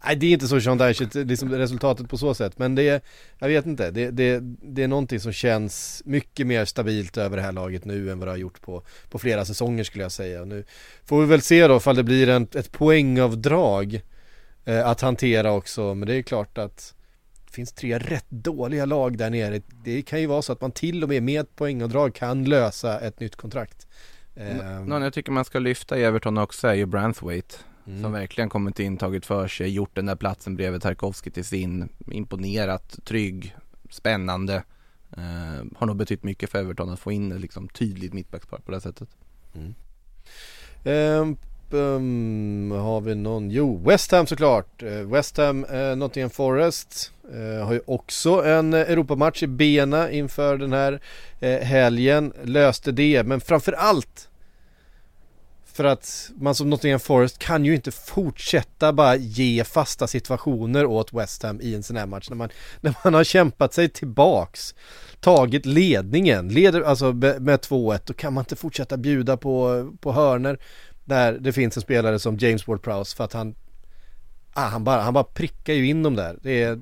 Nej det är inte så Sean Dychit, liksom resultatet på så sätt men det är, jag vet inte, det, det, det är någonting som känns mycket mer stabilt över det här laget nu än vad det har gjort på, på flera säsonger skulle jag säga. Nu får vi väl se då ifall det blir en, ett poängavdrag eh, att hantera också, men det är klart att det finns tre rätt dåliga lag där nere. Det kan ju vara så att man till och med med ett poängavdrag kan lösa ett nytt kontrakt. Eh, Någon jag tycker man ska lyfta i Everton också är ju Branthwaite. Mm. Som verkligen kommit in, tagit för sig, gjort den där platsen bredvid Tarkovsky till sin. Imponerat, trygg, spännande. Eh, har nog betytt mycket för Everton att få in ett liksom tydligt mittbackspar på det sättet. Ehm, um, har vi någon? Jo, West Ham såklart. Eh, West Ham, uh, Nottingham Forest eh, har ju också en Europamatch i bena inför den här eh, helgen. Löste det, men framför allt för att man som Nottingham Forest kan ju inte fortsätta bara ge fasta situationer åt West Ham i en sån här match när man, när man har kämpat sig tillbaks tagit ledningen, leder alltså med 2-1 då kan man inte fortsätta bjuda på, på hörner där det finns en spelare som James Ward-Prowse för att han ah, han, bara, han bara prickar ju in dem där. Det är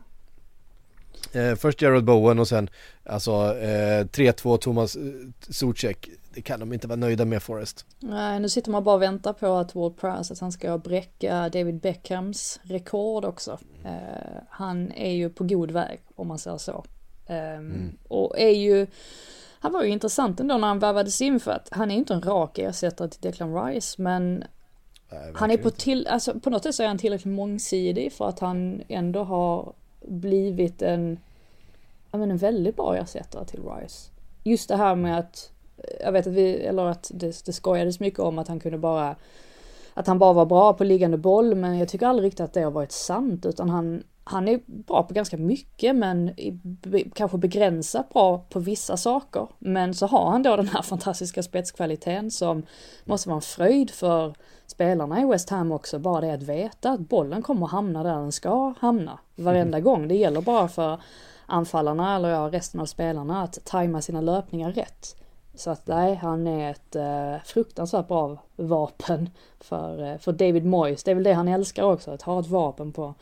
eh, först Gerald Bowen och sen alltså eh, 3-2 Thomas eh, Zuzek. Det kan de inte vara nöjda med Forrest. Nej, nu sitter man bara och väntar på att Ward Prowse, att han ska bräcka David Beckhams rekord också. Eh, han är ju på god väg, om man säger så. Ehm, Och är ju, han var ju intressant ändå när han värvades in för att han är inte en rak ersättare till Declan Rice, men han är på, till, alltså, på något sätt så är han tillräckligt mångsidig för att han ändå har blivit en, ja men en väldigt bra ersättare till Rice. Just det här med att, jag vet att vi, eller att det, det skojades mycket om att han kunde bara, att han bara var bra på liggande boll, men jag tycker aldrig riktigt att det har varit sant, utan han, han är bra på ganska mycket, men i, be, kanske begränsat bra på vissa saker. Men så har han då den här fantastiska spetskvaliteten som måste vara en fröjd för spelarna i West Ham också, bara det att veta att bollen kommer att hamna där den ska hamna varenda gång. Det gäller bara för anfallarna, eller ja, resten av spelarna, att tajma sina löpningar rätt. Så att nej, han är ett eh, fruktansvärt bra vapen för, eh, för David Moyes. Det är väl det han älskar också, att ha ett vapen på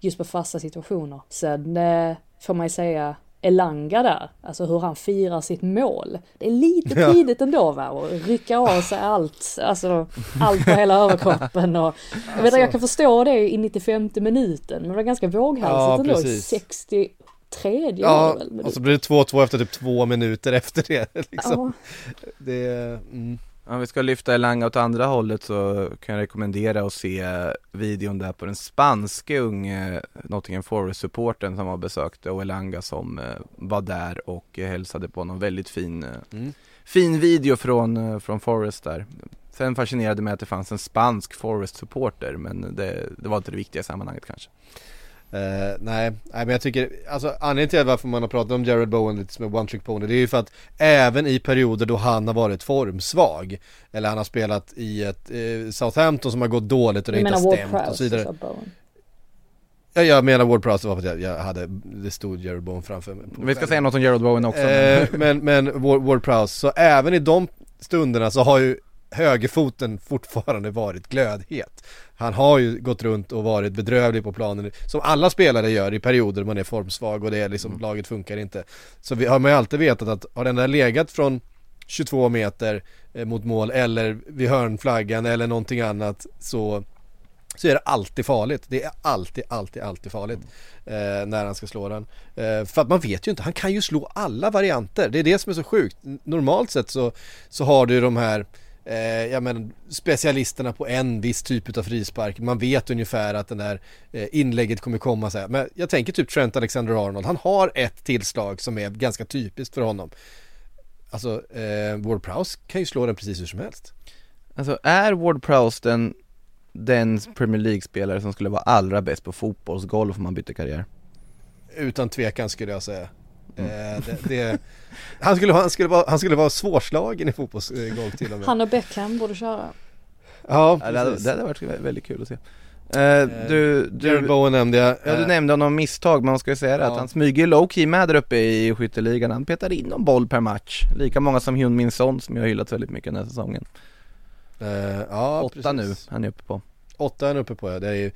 just på fasta situationer. Sen eh, får man ju säga Elanga där, alltså hur han firar sitt mål. Det är lite ja. tidigt ändå va, och rycka av sig allt, alltså allt på hela överkroppen och jag, alltså. jag kan alltså. förstå det i 95 minuten, men det var ganska våghalsigt ja, ändå i 60 tredje ja, väl, och så blir det 2-2 efter typ två minuter efter det. Liksom. Ja. det mm. Om vi ska lyfta Elanga åt andra hållet så kan jag rekommendera att se videon där på den spanske unge Nottingham Forest-supporten som var besökte och Elanga som eh, var där och hälsade på någon Väldigt fin, eh, mm. fin video från, eh, från Forest där. Sen fascinerade mig att det fanns en spansk Forest-supporter men det, det var inte det viktiga sammanhanget kanske. Eh, nej, nej, men jag tycker, alltså anledningen till varför man har pratat om Jared Bowen lite som en one trick pony, det är ju för att även i perioder då han har varit formsvag, eller han har spelat i ett eh, Southampton som har gått dåligt och det inte har stämt och så vidare. Bowen. Ja, jag menar Ward Prowse var för att jag, jag hade, det stod Jared Bowen framför mig. Vi ska säga något om Gerald Bowen också Eh, men men Ward, Ward Prowse, så även i de stunderna så har ju högerfoten fortfarande varit glödhet. Han har ju gått runt och varit bedrövlig på planen, som alla spelare gör i perioder man är formsvag och det är liksom, laget funkar inte. Så vi har man ju alltid vetat att har den där legat från 22 meter eh, mot mål eller vid hörnflaggan eller någonting annat så så är det alltid farligt. Det är alltid, alltid, alltid farligt eh, när han ska slå den. Eh, för att man vet ju inte, han kan ju slå alla varianter. Det är det som är så sjukt. Normalt sett så, så har du de här eh, jag menar, specialisterna på en viss typ av frispark. Man vet ungefär att den där eh, inlägget kommer komma så här. Men jag tänker typ Trent Alexander-Arnold. Han har ett tillslag som är ganska typiskt för honom. Alltså, eh, Ward Prowse kan ju slå den precis hur som helst. Alltså är Ward Prowse den, den Premier League-spelare som skulle vara allra bäst på fotbollsgolf om man bytte karriär? Utan tvekan skulle jag säga. Eh, det, det, han, skulle, han, skulle vara, han skulle vara svårslagen i fotbollsgolf till och med. Han och Beckham borde köra. Ja, Ja, det, hade, precis. det hade varit vä- väldigt kul att se eh, Du, Jared du, Bowen nämnde jag. ja, du Eh, nämnde honom misstag, men man ska ju säga det Ja. att han smyger low-key med där uppe i skytteligan Han petar in någon boll per match, lika många som Hyun Min Son som jag har hyllat väldigt mycket den här säsongen eh, ja, Åtta precis. nu, han är uppe på Åtta är han uppe på ja. Det är ju,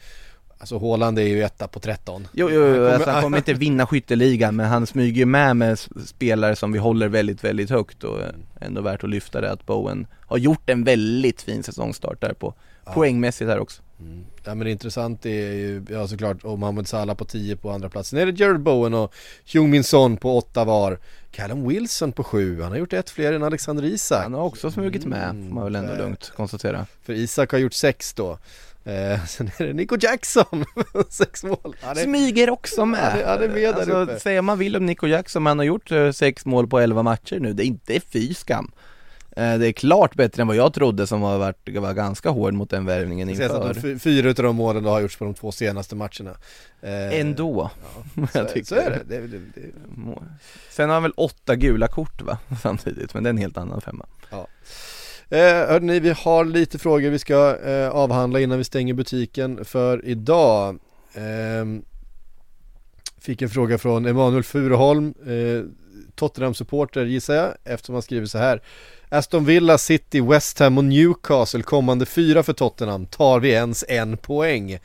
alltså Haaland är ju etta på 13. Jo, jo, Han jo kommer- alltså, han kommer inte vinna skytteligan men han smyger ju med med spelare som vi håller väldigt, väldigt högt och eh, ändå värt att lyfta det att Bowen har gjort en väldigt fin säsongstart där på poängmässigt här också Mm. Ja men det intressant är ju, ja såklart, och Mohamed Salah på 10 på andra platsen. är det Jared Bowen och Heung Min Son på 8 var. Callum Wilson på 7, han har gjort ett fler än Alexander Isak. Han har också smugit med, Mm. får man väl ändå Eh, lugnt konstatera För Isak har gjort 6 då. Eh, sen är det Nico Jackson, 6 mål. Han är, Smyger också med! Han är med där alltså, uppe. säga man vill om Nico Jackson, men han har gjort eh, sex mål på 11 matcher nu, det är inte fy skam Eh, Det är klart bättre än vad jag trodde som har varit, var ganska hård mot den värvningen det inför att de fyra utav de målen har gjorts på de två senaste matcherna. Eh, Ändå, Så, jag tycker så är det. det, det, det Sen har han väl åtta gula kort va, samtidigt, men det är en helt annan femma Eh, hörni, vi har lite frågor vi ska eh, avhandla innan vi stänger butiken för idag. Eh, fick en fråga från Emanuel Furuholm, eh, Tottenham-supporter gissar jag, eftersom han skriver så här. Aston Villa, City, West Ham och Newcastle kommande fyra för Tottenham. Tar vi ens en poäng? Eh,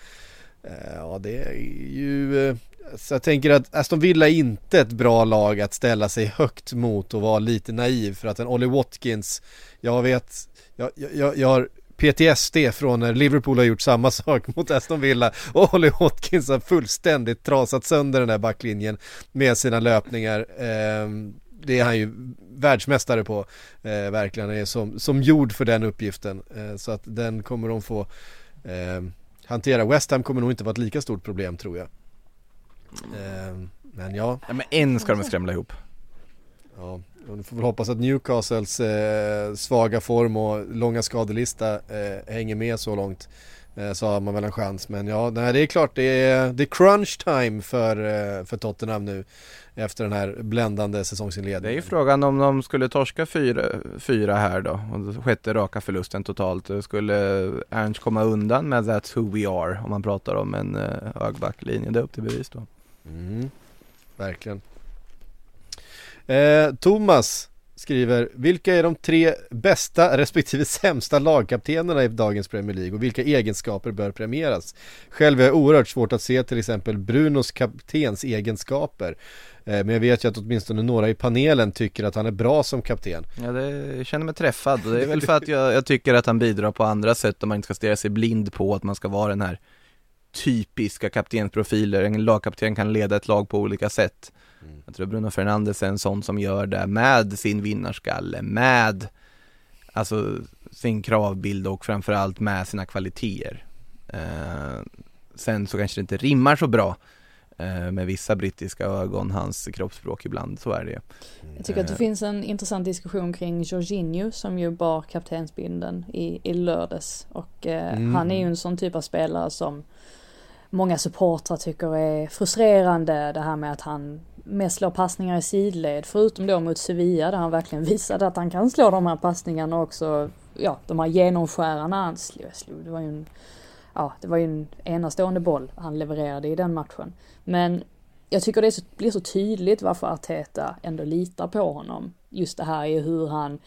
ja, det är ju... Eh, så jag tänker att Aston Villa är inte ett bra lag att ställa sig högt mot och vara lite naiv för att en Ollie Watkins jag vet, jag, jag, jag har PTSD från när Liverpool har gjort samma sak mot Aston Villa och Ollie Watkins har fullständigt trasat sönder den där backlinjen med sina löpningar. Ehm, det är han ju världsmästare på, eh, verkligen. Han är som, som gjord för den uppgiften. Eh, så att den kommer de få ehm, hantera. West Ham kommer nog inte vara ett lika stort problem tror jag. Ehm, men ja, Ja men en ska de skramla ihop Ja, och du får väl hoppas att Newcastles eh, svaga form och långa skadelista eh, hänger med så långt. Eh, så har man väl en chans. Men ja, nej, det är klart det är, det är crunch time för, eh, för Tottenham nu. Efter den här bländande Det är säsongsinledningen. ju frågan om de skulle torska fyra, fyra här då, och sjätte raka förlusten totalt. Skulle Ernst komma undan med That's who we are om man pratar om en eh, hög backlinje? Det är upp till bevis då. Mm, verkligen. Eh, Thomas skriver, vilka är de tre bästa respektive sämsta lagkaptenerna i dagens Premier League och vilka egenskaper bör premieras? Själv är jag oerhört svårt att se till exempel Brunos kaptens egenskaper. Eh, men jag vet ju att åtminstone några i panelen tycker att han är bra som kapten. Ja, det, jag känner mig träffad det är väl för att jag, jag tycker att han bidrar på andra sätt och man inte ska stirra sig blind på att man ska vara den här typiska kaptensprofiler. En lagkapten kan leda ett lag på olika sätt. Jag tror Bruno Fernandes är en sån som gör det med sin vinnarskalle, med alltså sin kravbild och framförallt med sina kvaliteter. Eh, sen så kanske det inte rimmar så bra eh, med vissa brittiska ögon, hans kroppsspråk ibland, så är det Jag tycker att det finns en intressant diskussion kring Jorginho som ju bar kaptensbindeln i, i lördags. Och eh, Mm. han är ju en sån typ av spelare som många supportrar tycker är frustrerande. Det här med att han mest slår passningar i sidled. Förutom då mot Sevilla där han verkligen visade att han kan slå de här passningarna också. Ja, de här genomskärarna han slog. slog. Det var ju en ja, det var ju en enastående boll han levererade i den matchen. Men jag tycker det så, blir så tydligt varför Arteta ändå litar på honom. Just det här är hur han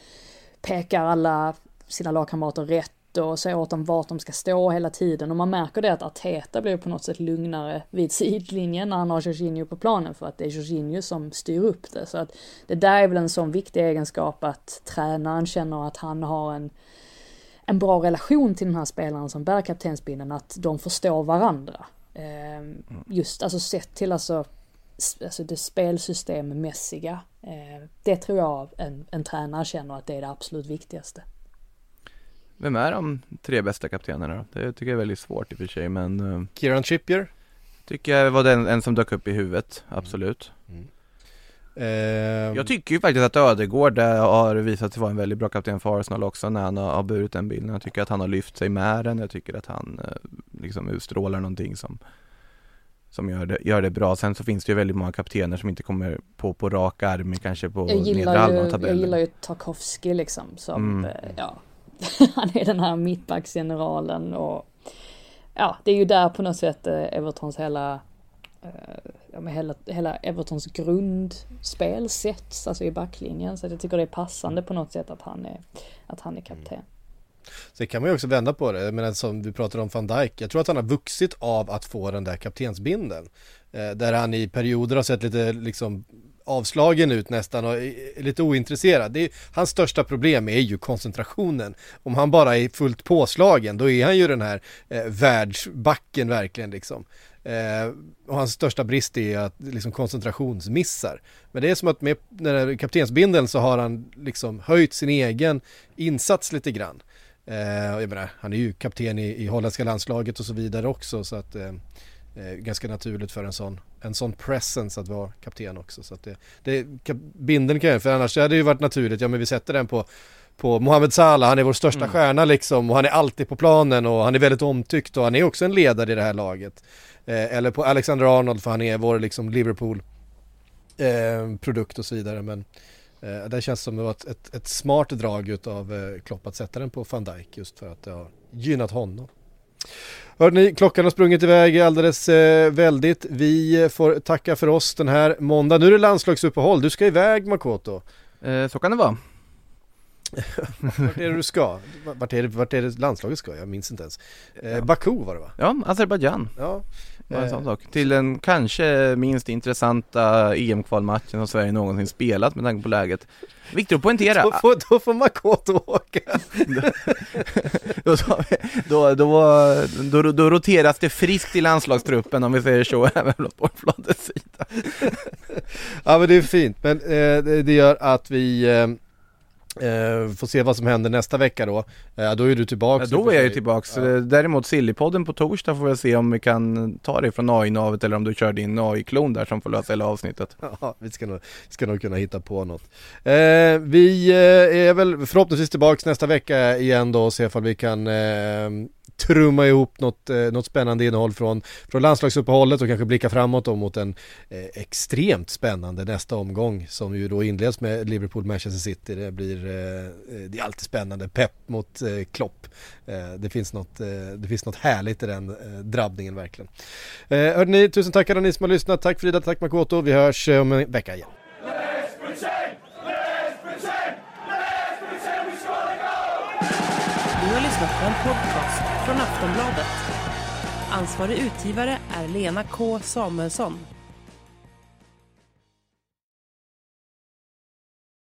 pekar alla sina lagkamrater rätt och säger åt dem vart de ska stå hela tiden. Och man märker det att Arteta blir på något sätt lugnare vid sidlinjen när han har Jorginho på planen för att det är Jorginho som styr upp det. Så att det där är väl en sån viktig egenskap att tränaren känner att han har en, en bra relation till den här spelaren som bär kaptensbindeln, att de förstår varandra. Ehm, just alltså sett till alltså, alltså det spelsystemmässiga. Eh, det tror jag en, en tränare känner att det är det absolut viktigaste. Vem är de tre bästa kaptenerna då? Det tycker jag är väldigt svårt i och för sig men eh, Kieran Trippier. Tycker jag var den en som dök upp i huvudet, absolut Eh, Jag tycker ju faktiskt att Ödegård eh, har visat sig vara en väldigt bra kapten för Arsenal också när han har, burit den bilden. Jag tycker att han har lyft sig med den, jag tycker att han liksom utstrålar någonting som som gör det, gör det bra. Sen så finns det ju väldigt många kaptener som inte kommer på, på rak arm, kanske på nedre gillar, halvan av ju, jag tabellen. gillar ju Tarkovsky liksom som, Mm. ja, han är den här mittbacksgeneralen och ja, det är ju där på något sätt eh, Evertons hela, eh, ja men hela, hela Evertons grundspel sätts, alltså i backlinjen. Så jag tycker det är passande på något sätt att han är, att han är kapten. Sen kan man ju också vända på det, men som vi pratade om van Dijk, jag tror att han har vuxit av att få den där kaptensbindeln. Eh, där han i perioder har sett lite liksom avslagen ut nästan och är lite ointresserad. Det är, hans största problem är ju koncentrationen. Om han bara är fullt påslagen, då är han ju den här eh, världsbacken verkligen liksom. Eh, och hans största brist är att liksom koncentrationsmissar. Men det är som att med den här kaptensbindeln så har han liksom höjt sin egen insats lite grann. Eh, jag menar, han är ju kapten i, i holländska landslaget och så vidare också så att eh, ganska naturligt för en sån, en sån presence att vara kapten också. Så att det, det bindeln kan jag, för annars hade det ju varit naturligt, ja men vi sätter den på på Mohamed Salah, han är vår största stjärna liksom och han är alltid på planen och han är väldigt omtyckt och han är också en ledare i det här laget. Eh, eller på Alexander Arnold för han är vår liksom Liverpool eh, produkt och så vidare men eh, det känns som det var ett, ett, ett smart drag utav eh, Klopp att sätta den på van Dijk just för att det har gynnat honom. Hörde ni, klockan har sprungit iväg alldeles eh, väldigt. Vi får tacka för oss den här måndag. Nu är det landslagsuppehåll, du ska iväg Makoto. Eh, så kan det vara. Vart är det du ska? Vart är det, vart är det landslaget ska? Jag minns inte ens. Eh, Baku var det va? Ja, Azerbajdzjan Ja. Var en Eh, sån sak. Till den kanske minst intressanta EM-kvalmatchen som Sverige någonsin spelat med tanke på läget. Viktigt att poängtera. Då får, då får Makoto åka. då, då, då, då, då roteras det friskt i landslagstruppen om vi säger så, även från Sportbladets sida. Ja men det är fint, men eh, det, det gör att vi eh, eh, får se vad som händer nästa vecka då. Eh, då är du tillbaka. Ja, då är jag ju tillbaks. Eh, Däremot Sillypodden på torsdag får jag se om vi kan ta det från AI-navet eller om du kör din AI-klon där som får lösa hela avsnittet. Ja, vi ska nog, ska nog kunna hitta på något. Eh, vi eh, är väl förhoppningsvis tillbaks nästa vecka igen då och se ifall vi kan eh, trumma ihop något, eh, något spännande innehåll från, från landslagsuppehållet och kanske blicka framåt då mot en eh, extremt spännande nästa omgång som ju då inleds med Liverpool-Manchester City. Det blir, eh, eh, det är alltid spännande, pepp mot eh, Klopp. Eh, det, finns något, eh, det finns något härligt i den eh, drabbningen verkligen. Eh, hörde ni, tusen tack alla ni som har lyssnat. Tack Frida, tack Makoto. Vi hörs eh, om en vecka igen. Du har lyssnat på en podcast från Aftonbladet. Ansvarig utgivare är Lena K Samuelsson.